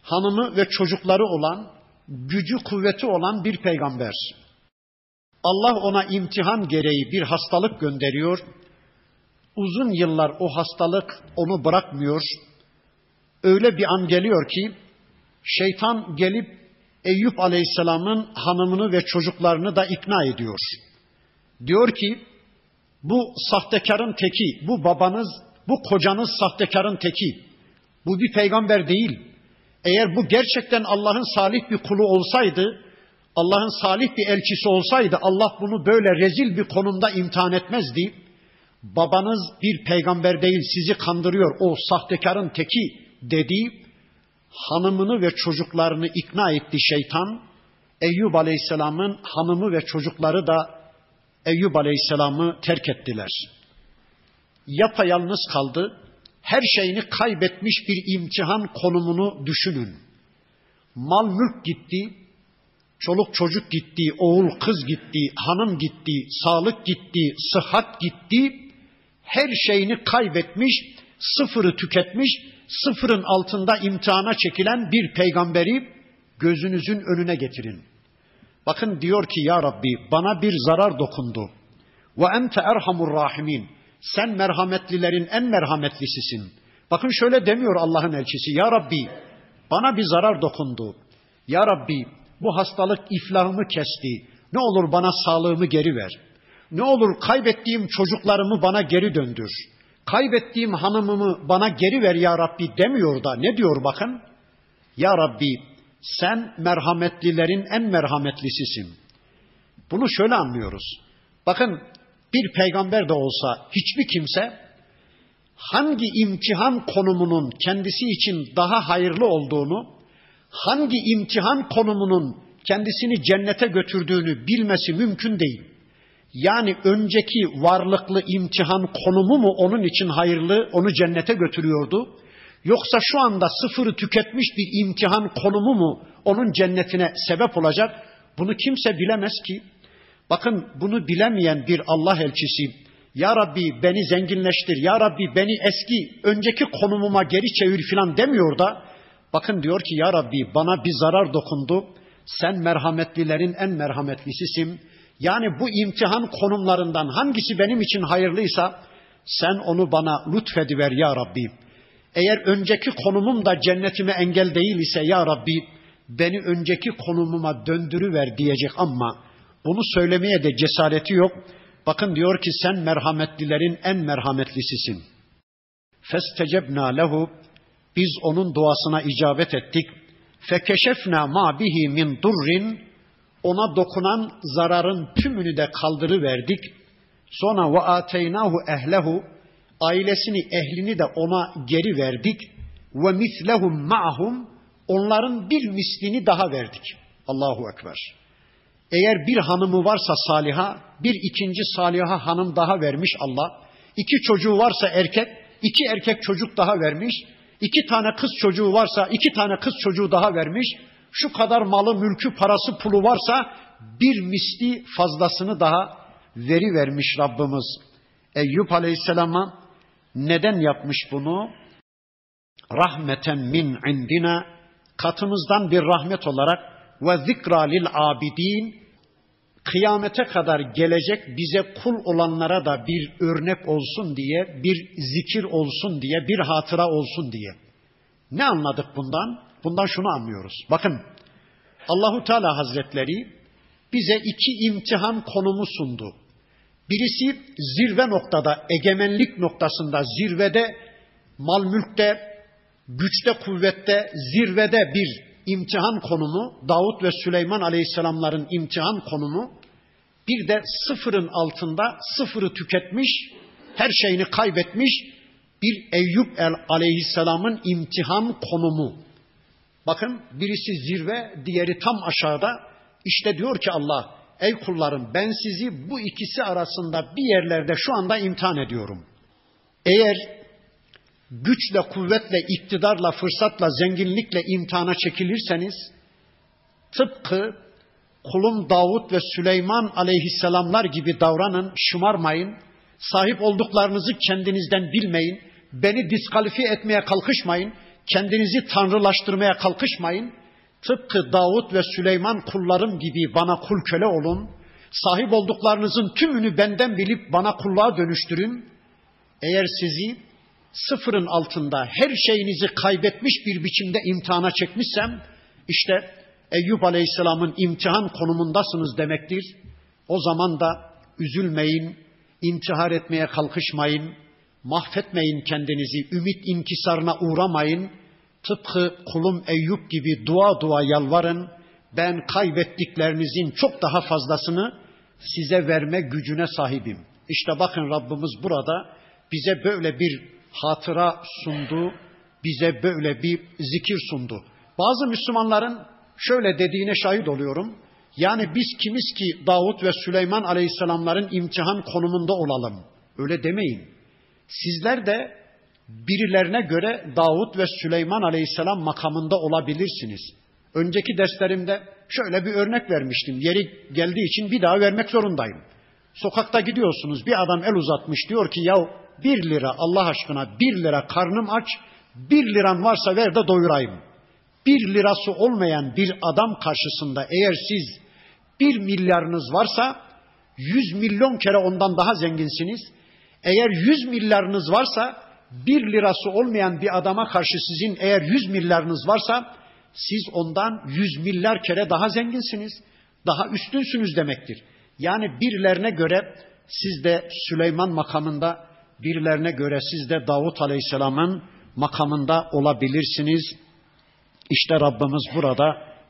hanımı ve çocukları olan, gücü kuvveti olan bir peygamber. Allah ona imtihan gereği bir hastalık gönderiyor. Uzun yıllar o hastalık onu bırakmıyor. Öyle bir an geliyor ki şeytan gelip Eyüp Aleyhisselam'ın hanımını ve çocuklarını da ikna ediyor. Diyor ki bu sahtekarın teki, bu babanız, bu kocanız sahtekarın teki. Bu bir peygamber değil. Eğer bu gerçekten Allah'ın salih bir kulu olsaydı, Allah'ın salih bir elçisi olsaydı Allah bunu böyle rezil bir konumda imtihan etmezdi. Babanız bir peygamber değil sizi kandırıyor o sahtekarın teki dedi. Hanımını ve çocuklarını ikna etti şeytan. Eyyub Aleyhisselam'ın hanımı ve çocukları da Eyyub Aleyhisselam'ı terk ettiler. Yapayalnız kaldı. Her şeyini kaybetmiş bir imtihan konumunu düşünün. Mal mülk gitti, çoluk çocuk gitti, oğul kız gitti, hanım gitti, sağlık gitti, sıhhat gitti. Her şeyini kaybetmiş, sıfırı tüketmiş, sıfırın altında imtihana çekilen bir peygamberi gözünüzün önüne getirin. Bakın diyor ki ya Rabbi bana bir zarar dokundu. Ve ente erhamur rahimin. Sen merhametlilerin en merhametlisisin. Bakın şöyle demiyor Allah'ın elçisi. Ya Rabbi bana bir zarar dokundu. Ya Rabbi bu hastalık iflahımı kesti. Ne olur bana sağlığımı geri ver. Ne olur kaybettiğim çocuklarımı bana geri döndür. Kaybettiğim hanımımı bana geri ver ya Rabbi demiyor da ne diyor bakın? Ya Rabbi sen merhametlilerin en merhametlisisin. Bunu şöyle anlıyoruz. Bakın bir peygamber de olsa hiçbir kimse hangi imtihan konumunun kendisi için daha hayırlı olduğunu, hangi imtihan konumunun kendisini cennete götürdüğünü bilmesi mümkün değil. Yani önceki varlıklı imtihan konumu mu onun için hayırlı, onu cennete götürüyordu? Yoksa şu anda sıfırı tüketmiş bir imtihan konumu mu onun cennetine sebep olacak? Bunu kimse bilemez ki. Bakın bunu bilemeyen bir Allah elçisi ya Rabbi beni zenginleştir, Ya Rabbi beni eski önceki konumuma geri çevir filan demiyor da bakın diyor ki Ya Rabbi bana bir zarar dokundu. Sen merhametlilerin en merhametlisisin. Yani bu imtihan konumlarından hangisi benim için hayırlıysa sen onu bana lütfediver Ya Rabbi. Eğer önceki konumum da cennetime engel değil ise Ya Rabbi beni önceki konumuma döndürüver diyecek ama bunu söylemeye de cesareti yok. Bakın diyor ki sen merhametlilerin en merhametlisisin. Festecebna lehu biz onun duasına icabet ettik. Fekeşefna ma bihi min durrin ona dokunan zararın tümünü de kaldırıverdik. Sonra ve ateynahu ehlehu ailesini, ehlini de ona geri verdik. Ve mislehum ma'hum onların bir mislini daha verdik. Allahu Ekber. Eğer bir hanımı varsa saliha, bir ikinci saliha hanım daha vermiş Allah. İki çocuğu varsa erkek, iki erkek çocuk daha vermiş. İki tane kız çocuğu varsa iki tane kız çocuğu daha vermiş. Şu kadar malı, mülkü, parası, pulu varsa bir misli fazlasını daha veri vermiş Rabbimiz. Eyüp Aleyhisselam'a neden yapmış bunu? Rahmeten min indina katımızdan bir rahmet olarak ve zikra lil abidin kıyamete kadar gelecek bize kul olanlara da bir örnek olsun diye, bir zikir olsun diye, bir hatıra olsun diye. Ne anladık bundan? Bundan şunu anlıyoruz. Bakın Allahu Teala Hazretleri bize iki imtihan konumu sundu. Birisi zirve noktada, egemenlik noktasında, zirvede, mal mülkte, güçte, kuvvette, zirvede bir imtihan konumu, Davut ve Süleyman aleyhisselamların imtihan konumu, bir de sıfırın altında sıfırı tüketmiş, her şeyini kaybetmiş bir Eyüp el aleyhisselamın imtihan konumu. Bakın birisi zirve, diğeri tam aşağıda. İşte diyor ki Allah, ey kullarım ben sizi bu ikisi arasında bir yerlerde şu anda imtihan ediyorum. Eğer güçle, kuvvetle, iktidarla, fırsatla, zenginlikle imtihana çekilirseniz tıpkı kulum Davut ve Süleyman aleyhisselamlar gibi davranın, şımarmayın. Sahip olduklarınızı kendinizden bilmeyin. Beni diskalifiye etmeye kalkışmayın. Kendinizi tanrılaştırmaya kalkışmayın. Tıpkı Davut ve Süleyman kullarım gibi bana kul köle olun. Sahip olduklarınızın tümünü benden bilip bana kulluğa dönüştürün. Eğer sizi sıfırın altında her şeyinizi kaybetmiş bir biçimde imtihana çekmişsem, işte Eyüp Aleyhisselam'ın imtihan konumundasınız demektir. O zaman da üzülmeyin, intihar etmeye kalkışmayın, mahvetmeyin kendinizi, ümit inkisarına uğramayın. Tıpkı kulum Eyüp gibi dua dua yalvarın. Ben kaybettiklerinizin çok daha fazlasını size verme gücüne sahibim. İşte bakın Rabbimiz burada bize böyle bir hatıra sundu, bize böyle bir zikir sundu. Bazı Müslümanların şöyle dediğine şahit oluyorum. Yani biz kimiz ki Davut ve Süleyman Aleyhisselamların imtihan konumunda olalım. Öyle demeyin. Sizler de birilerine göre Davut ve Süleyman Aleyhisselam makamında olabilirsiniz. Önceki derslerimde şöyle bir örnek vermiştim. Yeri geldiği için bir daha vermek zorundayım. Sokakta gidiyorsunuz bir adam el uzatmış diyor ki ya bir lira Allah aşkına bir lira karnım aç bir liran varsa ver de doyurayım. Bir lirası olmayan bir adam karşısında eğer siz bir milyarınız varsa yüz milyon kere ondan daha zenginsiniz. Eğer yüz milyarınız varsa bir lirası olmayan bir adama karşı sizin eğer yüz milyarınız varsa siz ondan yüz milyar kere daha zenginsiniz. Daha üstünsünüz demektir. Yani birilerine göre siz de Süleyman makamında, birilerine göre siz de Davut Aleyhisselam'ın makamında olabilirsiniz. İşte Rabbimiz burada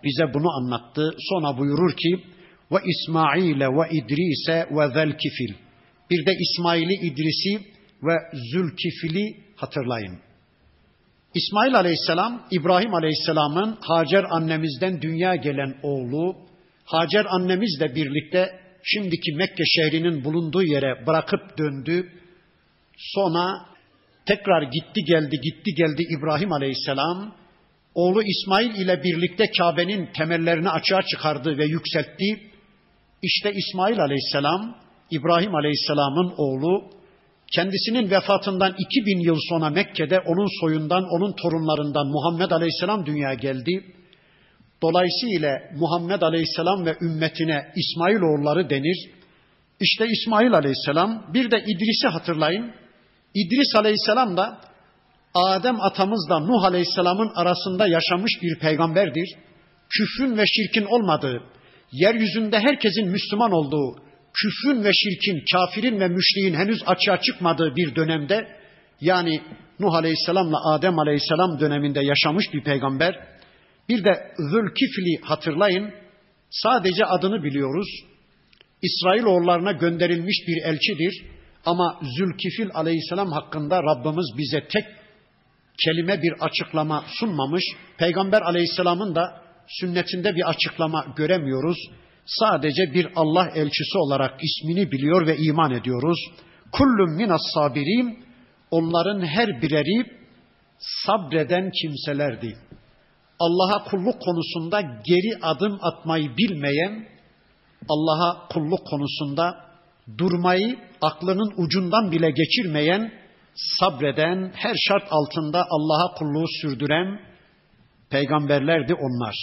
bize bunu anlattı. Sonra buyurur ki ve İsmail'e ve İdris'e ve zelkifil. Bir de İsmail'i, İdris'i ve Zülkifil'i hatırlayın. İsmail Aleyhisselam, İbrahim Aleyhisselam'ın Hacer annemizden dünya gelen oğlu, Hacer annemizle birlikte şimdiki Mekke şehrinin bulunduğu yere bırakıp döndü. Sonra tekrar gitti geldi gitti geldi İbrahim Aleyhisselam. Oğlu İsmail ile birlikte Kabe'nin temellerini açığa çıkardı ve yükseltti. İşte İsmail Aleyhisselam, İbrahim Aleyhisselam'ın oğlu, kendisinin vefatından 2000 yıl sonra Mekke'de onun soyundan, onun torunlarından Muhammed Aleyhisselam dünyaya geldi. Dolayısıyla Muhammed Aleyhisselam ve ümmetine İsmail oğulları denir. İşte İsmail Aleyhisselam, bir de İdris'i hatırlayın. İdris Aleyhisselam da Adem atamızla Nuh Aleyhisselam'ın arasında yaşamış bir peygamberdir. Küfrün ve şirkin olmadığı, yeryüzünde herkesin Müslüman olduğu, küfrün ve şirkin, kafirin ve müşriğin henüz açığa çıkmadığı bir dönemde, yani Nuh Aleyhisselam'la Adem Aleyhisselam döneminde yaşamış bir peygamber. Bir de Zülkifli hatırlayın, sadece adını biliyoruz. İsrailoğullarına gönderilmiş bir elçidir. Ama Zülkifil aleyhisselam hakkında Rabbimiz bize tek kelime bir açıklama sunmamış. Peygamber aleyhisselamın da sünnetinde bir açıklama göremiyoruz. Sadece bir Allah elçisi olarak ismini biliyor ve iman ediyoruz. Kullum minas sabirin onların her bireri sabreden kimselerdi. Allah'a kulluk konusunda geri adım atmayı bilmeyen, Allah'a kulluk konusunda durmayı aklının ucundan bile geçirmeyen, sabreden, her şart altında Allah'a kulluğu sürdüren peygamberlerdi onlar.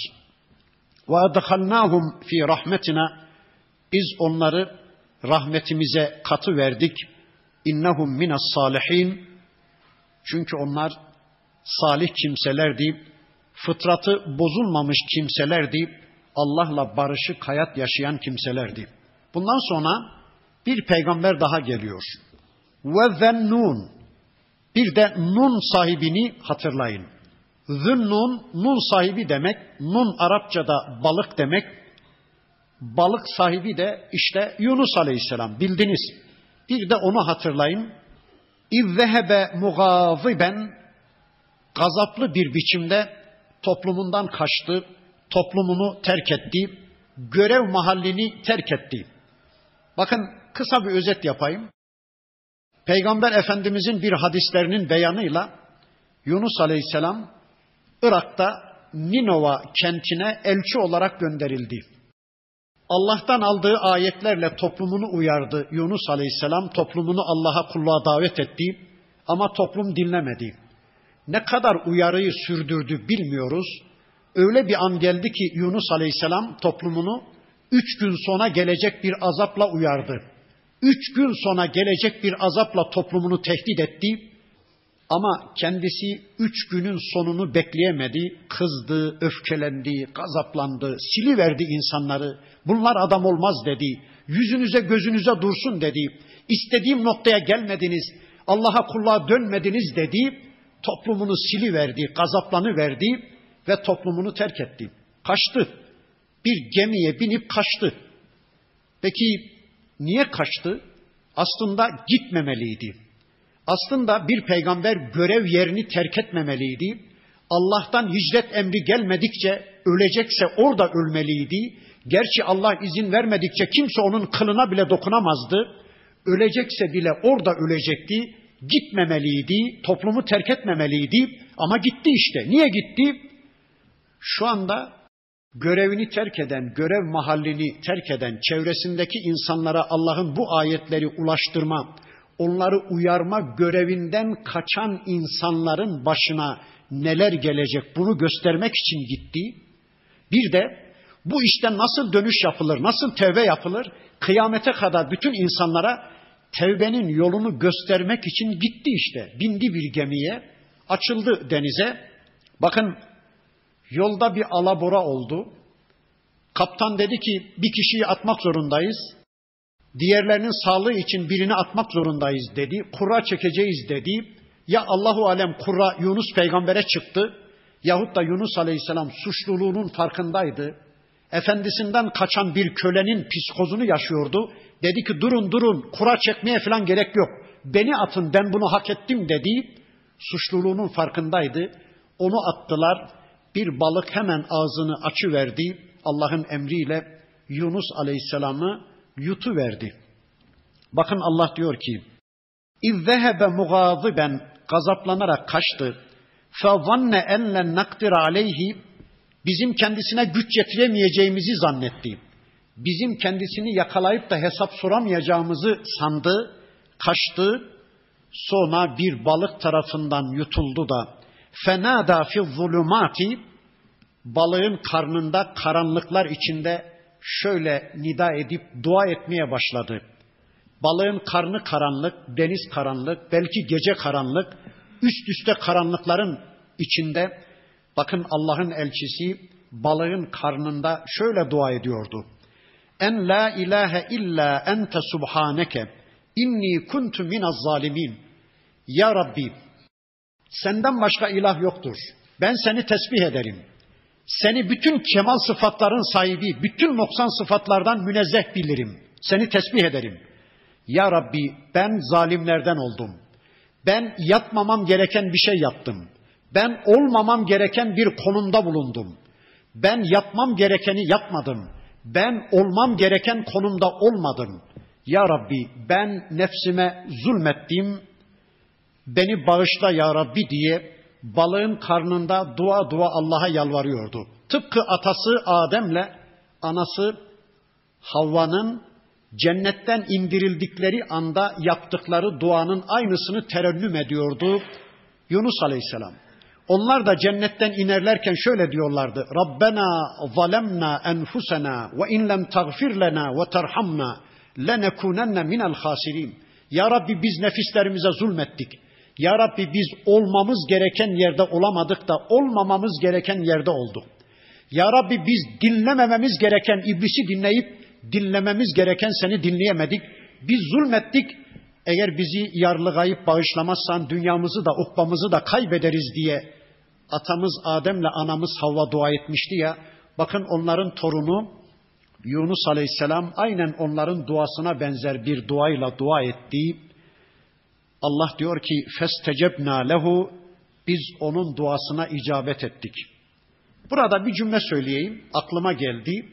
Ve adhalnahum fi rahmetina biz onları rahmetimize katı verdik. İnnehum minas salihin. Çünkü onlar salih kimselerdi. Fıtratı bozulmamış kimselerdi. Allah'la barışık hayat yaşayan kimselerdi. Bundan sonra bir peygamber daha geliyor. Ve zennun. Bir de Nun sahibini hatırlayın. Zünnun, Nun sahibi demek. Nun Arapçada balık demek. Balık sahibi de işte Yunus Aleyhisselam bildiniz. Bir de onu hatırlayın. İzzehebe mugaziben gazaplı bir biçimde toplumundan kaçtı, toplumunu terk etti, görev mahallini terk etti. Bakın kısa bir özet yapayım. Peygamber Efendimizin bir hadislerinin beyanıyla Yunus Aleyhisselam Irak'ta Ninova kentine elçi olarak gönderildi. Allah'tan aldığı ayetlerle toplumunu uyardı Yunus Aleyhisselam, toplumunu Allah'a kulluğa davet etti ama toplum dinlemedi. Ne kadar uyarıyı sürdürdü bilmiyoruz. Öyle bir an geldi ki Yunus Aleyhisselam toplumunu üç gün sonra gelecek bir azapla uyardı. Üç gün sonra gelecek bir azapla toplumunu tehdit etti. Ama kendisi üç günün sonunu bekleyemedi. Kızdı, öfkelendi, gazaplandı, siliverdi insanları. Bunlar adam olmaz dedi. Yüzünüze gözünüze dursun dedi. İstediğim noktaya gelmediniz. Allah'a kulluğa dönmediniz dedi. Toplumunu siliverdi, gazaplanı verdi ve toplumunu terk etti. Kaçtı bir gemiye binip kaçtı. Peki niye kaçtı? Aslında gitmemeliydi. Aslında bir peygamber görev yerini terk etmemeliydi. Allah'tan hicret emri gelmedikçe ölecekse orada ölmeliydi. Gerçi Allah izin vermedikçe kimse onun kılına bile dokunamazdı. Ölecekse bile orada ölecekti. Gitmemeliydi, toplumu terk etmemeliydi ama gitti işte. Niye gitti? Şu anda görevini terk eden, görev mahallini terk eden, çevresindeki insanlara Allah'ın bu ayetleri ulaştırma, onları uyarma görevinden kaçan insanların başına neler gelecek bunu göstermek için gitti. Bir de bu işten nasıl dönüş yapılır, nasıl tevbe yapılır? Kıyamete kadar bütün insanlara tevbenin yolunu göstermek için gitti işte. Bindi bir gemiye, açıldı denize. Bakın yolda bir alabora oldu. Kaptan dedi ki bir kişiyi atmak zorundayız. Diğerlerinin sağlığı için birini atmak zorundayız dedi. Kura çekeceğiz dedi. Ya Allahu alem kura Yunus peygambere çıktı. Yahut da Yunus aleyhisselam suçluluğunun farkındaydı. Efendisinden kaçan bir kölenin psikozunu yaşıyordu. Dedi ki durun durun kura çekmeye falan gerek yok. Beni atın ben bunu hak ettim dedi. Suçluluğunun farkındaydı. Onu attılar. Bir balık hemen ağzını açıverdi. Allah'ın emriyle Yunus Aleyhisselam'ı yutuverdi. Bakın Allah diyor ki: İzzehebe mugadiben gazaplanarak kaçtı. Fazanne en len nakdira aleyhi bizim kendisine güç yetiremeyeceğimizi zannetti. Bizim kendisini yakalayıp da hesap soramayacağımızı sandı, kaçtı. Sonra bir balık tarafından yutuldu da fenada fi zulumati balığın karnında karanlıklar içinde şöyle nida edip dua etmeye başladı. Balığın karnı karanlık, deniz karanlık, belki gece karanlık, üst üste karanlıkların içinde bakın Allah'ın elçisi balığın karnında şöyle dua ediyordu. En la ilahe illa ente subhaneke inni kuntu minaz zalimin. Ya Rabbi senden başka ilah yoktur. Ben seni tesbih ederim. Seni bütün kemal sıfatların sahibi, bütün noksan sıfatlardan münezzeh bilirim. Seni tesbih ederim. Ya Rabbi ben zalimlerden oldum. Ben yapmamam gereken bir şey yaptım. Ben olmamam gereken bir konumda bulundum. Ben yapmam gerekeni yapmadım. Ben olmam gereken konumda olmadım. Ya Rabbi ben nefsime zulmettim. Beni bağışla ya Rabbi diye balığın karnında dua dua Allah'a yalvarıyordu. Tıpkı atası Adem'le anası Havva'nın cennetten indirildikleri anda yaptıkları duanın aynısını terennüm ediyordu Yunus Aleyhisselam. Onlar da cennetten inerlerken şöyle diyorlardı. Rabbena zalemna enfusena ve in lem tagfir lena ve terhamna lenekunenne minel hasirin. Ya Rabbi biz nefislerimize zulmettik. Ya Rabbi biz olmamız gereken yerde olamadık da olmamamız gereken yerde olduk. Ya Rabbi biz dinlemememiz gereken iblisi dinleyip dinlememiz gereken seni dinleyemedik. Biz zulmettik. Eğer bizi yarlıgayıp bağışlamazsan dünyamızı da ukbamızı da kaybederiz diye atamız Adem'le anamız Havva dua etmişti ya. Bakın onların torunu Yunus Aleyhisselam aynen onların duasına benzer bir duayla dua etti. Allah diyor ki festecebna lehu biz onun duasına icabet ettik. Burada bir cümle söyleyeyim. Aklıma geldi.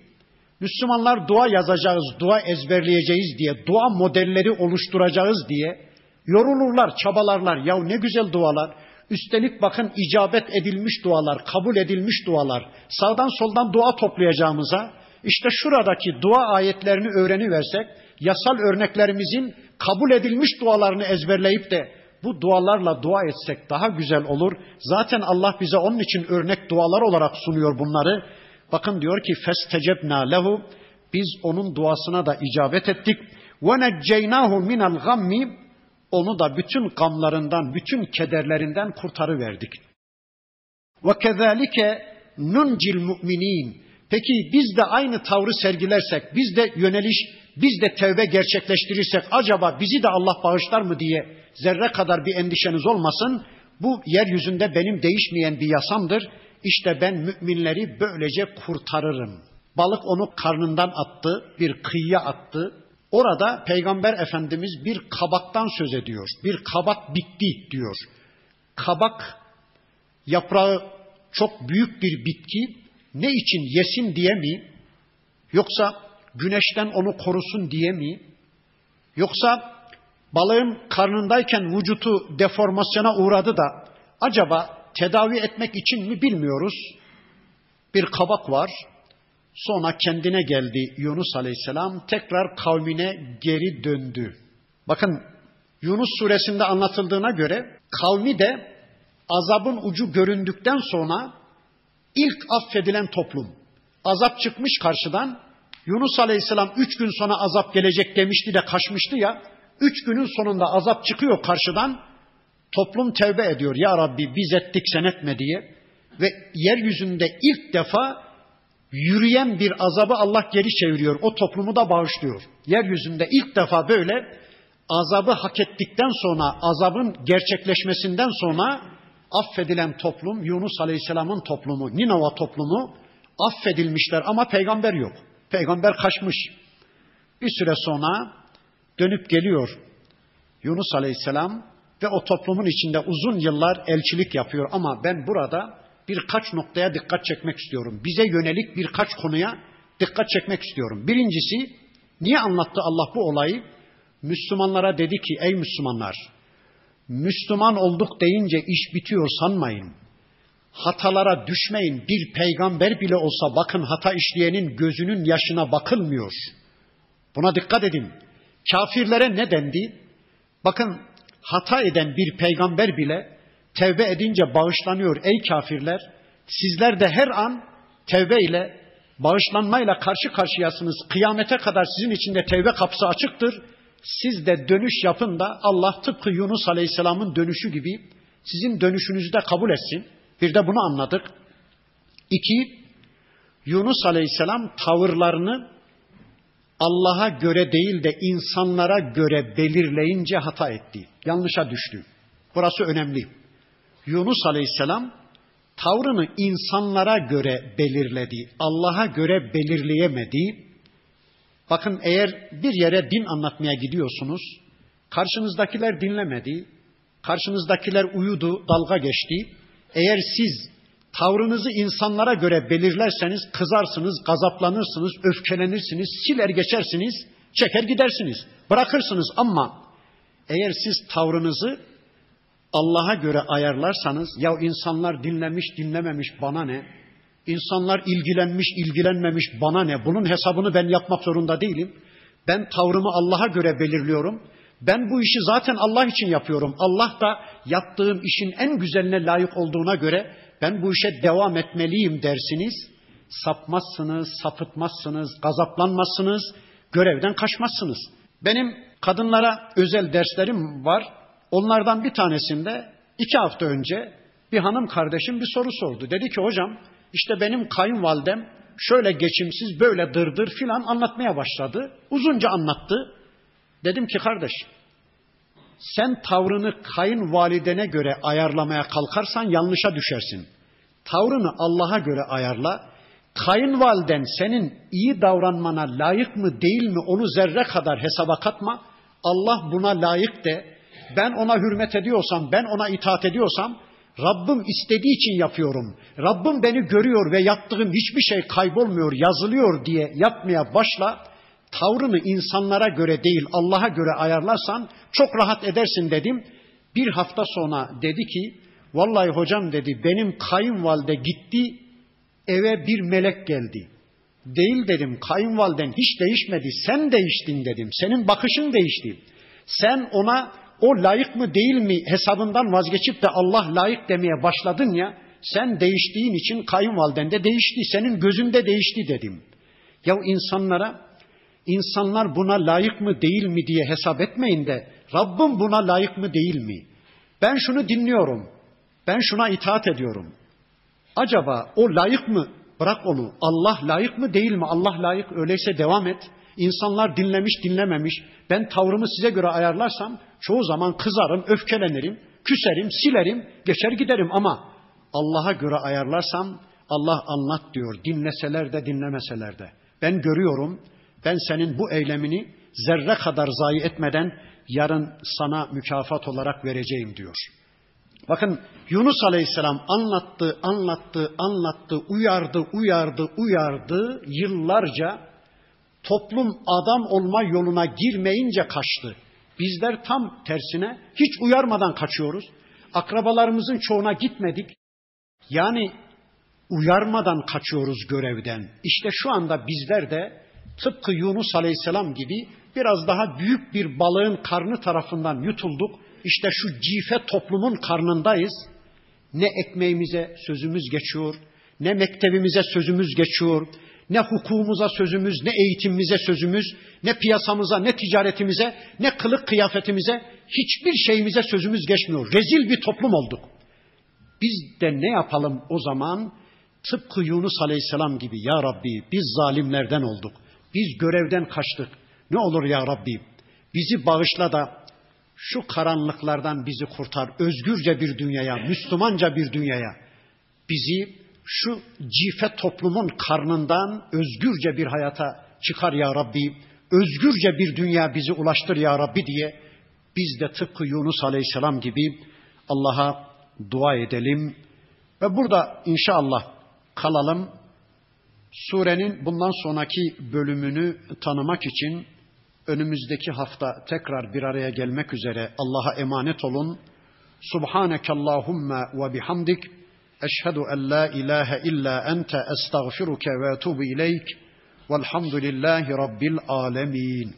Müslümanlar dua yazacağız, dua ezberleyeceğiz diye, dua modelleri oluşturacağız diye yorulurlar, çabalarlar. Ya ne güzel dualar. Üstelik bakın icabet edilmiş dualar, kabul edilmiş dualar. Sağdan soldan dua toplayacağımıza işte şuradaki dua ayetlerini öğreniversek, yasal örneklerimizin kabul edilmiş dualarını ezberleyip de bu dualarla dua etsek daha güzel olur. Zaten Allah bize onun için örnek dualar olarak sunuyor bunları. Bakın diyor ki festecebna lehu biz onun duasına da icabet ettik. Ve necceynahu minel gammi onu da bütün gamlarından, bütün kederlerinden kurtarıverdik. Ve kezalike nuncil müminin. Peki biz de aynı tavrı sergilersek, biz de yöneliş, biz de tevbe gerçekleştirirsek acaba bizi de Allah bağışlar mı diye zerre kadar bir endişeniz olmasın. Bu yeryüzünde benim değişmeyen bir yasamdır. İşte ben müminleri böylece kurtarırım. Balık onu karnından attı, bir kıyıya attı. Orada Peygamber Efendimiz bir kabaktan söz ediyor. Bir kabak bitti diyor. Kabak yaprağı çok büyük bir bitki. Ne için yesin diye mi? Yoksa güneşten onu korusun diye mi? Yoksa balığın karnındayken vücutu deformasyona uğradı da acaba tedavi etmek için mi bilmiyoruz. Bir kabak var. Sonra kendine geldi Yunus Aleyhisselam. Tekrar kavmine geri döndü. Bakın Yunus suresinde anlatıldığına göre kavmi de azabın ucu göründükten sonra ilk affedilen toplum. Azap çıkmış karşıdan. Yunus Aleyhisselam üç gün sonra azap gelecek demişti de kaçmıştı ya. Üç günün sonunda azap çıkıyor karşıdan. Toplum tevbe ediyor. Ya Rabbi biz ettik sen etme diye. Ve yeryüzünde ilk defa yürüyen bir azabı Allah geri çeviriyor. O toplumu da bağışlıyor. Yeryüzünde ilk defa böyle azabı hak ettikten sonra, azabın gerçekleşmesinden sonra affedilen toplum Yunus Aleyhisselam'ın toplumu, Ninova toplumu affedilmişler ama peygamber yok. Peygamber kaçmış. Bir süre sonra dönüp geliyor Yunus Aleyhisselam ve o toplumun içinde uzun yıllar elçilik yapıyor ama ben burada birkaç noktaya dikkat çekmek istiyorum. Bize yönelik birkaç konuya dikkat çekmek istiyorum. Birincisi niye anlattı Allah bu olayı? Müslümanlara dedi ki ey Müslümanlar Müslüman olduk deyince iş bitiyor sanmayın. Hatalara düşmeyin. Bir peygamber bile olsa bakın hata işleyenin gözünün yaşına bakılmıyor. Buna dikkat edin. Kafirlere ne dendi? Bakın hata eden bir peygamber bile tevbe edince bağışlanıyor ey kafirler. Sizler de her an tevbe ile bağışlanmayla karşı karşıyasınız. Kıyamete kadar sizin için de tevbe kapısı açıktır. Siz de dönüş yapın da Allah tıpkı Yunus Aleyhisselam'ın dönüşü gibi sizin dönüşünüzü de kabul etsin. Bir de bunu anladık. İki, Yunus Aleyhisselam tavırlarını Allah'a göre değil de insanlara göre belirleyince hata etti. Yanlışa düştü. Burası önemli. Yunus Aleyhisselam tavrını insanlara göre belirledi. Allah'a göre belirleyemedi. Bakın eğer bir yere din anlatmaya gidiyorsunuz, karşınızdakiler dinlemedi, karşınızdakiler uyudu, dalga geçti. Eğer siz tavrınızı insanlara göre belirlerseniz kızarsınız, gazaplanırsınız, öfkelenirsiniz, siler geçersiniz, çeker gidersiniz, bırakırsınız ama eğer siz tavrınızı Allah'a göre ayarlarsanız ya insanlar dinlemiş dinlememiş bana ne? İnsanlar ilgilenmiş ilgilenmemiş bana ne? Bunun hesabını ben yapmak zorunda değilim. Ben tavrımı Allah'a göre belirliyorum. Ben bu işi zaten Allah için yapıyorum. Allah da yaptığım işin en güzeline layık olduğuna göre ben bu işe devam etmeliyim dersiniz. Sapmazsınız, sapıtmazsınız, gazaplanmazsınız, görevden kaçmazsınız. Benim kadınlara özel derslerim var. Onlardan bir tanesinde iki hafta önce bir hanım kardeşim bir soru sordu. Dedi ki hocam işte benim kayınvalidem şöyle geçimsiz böyle dırdır filan anlatmaya başladı. Uzunca anlattı. Dedim ki kardeş sen tavrını kayınvalidene göre ayarlamaya kalkarsan yanlışa düşersin. Tavrını Allah'a göre ayarla. Kayınvaliden senin iyi davranmana layık mı değil mi onu zerre kadar hesaba katma. Allah buna layık de. Ben ona hürmet ediyorsam, ben ona itaat ediyorsam Rabbim istediği için yapıyorum. Rabbim beni görüyor ve yaptığım hiçbir şey kaybolmuyor, yazılıyor diye yapmaya başla. Tavrını insanlara göre değil Allah'a göre ayarlarsan çok rahat edersin dedim. Bir hafta sonra dedi ki vallahi hocam dedi benim kayınvalide gitti eve bir melek geldi. Değil dedim kayınvaliden hiç değişmedi sen değiştin dedim. Senin bakışın değişti. Sen ona o layık mı değil mi hesabından vazgeçip de Allah layık demeye başladın ya sen değiştiğin için kayınvaliden de değişti. Senin gözünde değişti dedim. Ya insanlara insanlar buna layık mı değil mi diye hesap etmeyin de Rabbim buna layık mı değil mi? Ben şunu dinliyorum. Ben şuna itaat ediyorum. Acaba o layık mı? Bırak onu. Allah layık mı değil mi? Allah layık öyleyse devam et. İnsanlar dinlemiş dinlememiş. Ben tavrımı size göre ayarlarsam çoğu zaman kızarım, öfkelenirim, küserim, silerim, geçer giderim ama Allah'a göre ayarlarsam Allah anlat diyor. Dinleseler de dinlemeseler de. Ben görüyorum. Ben senin bu eylemini zerre kadar zayi etmeden yarın sana mükafat olarak vereceğim diyor. Bakın Yunus Aleyhisselam anlattı, anlattı, anlattı, uyardı, uyardı, uyardı yıllarca toplum adam olma yoluna girmeyince kaçtı. Bizler tam tersine hiç uyarmadan kaçıyoruz. Akrabalarımızın çoğuna gitmedik. Yani uyarmadan kaçıyoruz görevden. İşte şu anda bizler de tıpkı Yunus Aleyhisselam gibi biraz daha büyük bir balığın karnı tarafından yutulduk. İşte şu cife toplumun karnındayız. Ne ekmeğimize sözümüz geçiyor, ne mektebimize sözümüz geçiyor, ne hukukumuza sözümüz, ne eğitimimize sözümüz, ne piyasamıza, ne ticaretimize, ne kılık kıyafetimize, hiçbir şeyimize sözümüz geçmiyor. Rezil bir toplum olduk. Biz de ne yapalım o zaman? Tıpkı Yunus Aleyhisselam gibi ya Rabbi biz zalimlerden olduk. Biz görevden kaçtık. Ne olur ya Rabbi bizi bağışla da şu karanlıklardan bizi kurtar. Özgürce bir dünyaya, Müslümanca bir dünyaya. Bizi şu cife toplumun karnından özgürce bir hayata çıkar ya Rabbi. Özgürce bir dünya bizi ulaştır ya Rabbi diye biz de tıpkı Yunus Aleyhisselam gibi Allah'a dua edelim. Ve burada inşallah kalalım. Surenin bundan sonraki bölümünü tanımak için önümüzdeki hafta tekrar bir araya gelmek üzere Allah'a emanet olun. Subhaneke Allahumma ve bihamdik. Eşhedü en la ilahe illa ente estağfiruke ve etubu ileyk. Velhamdülillahi Rabbil alemin.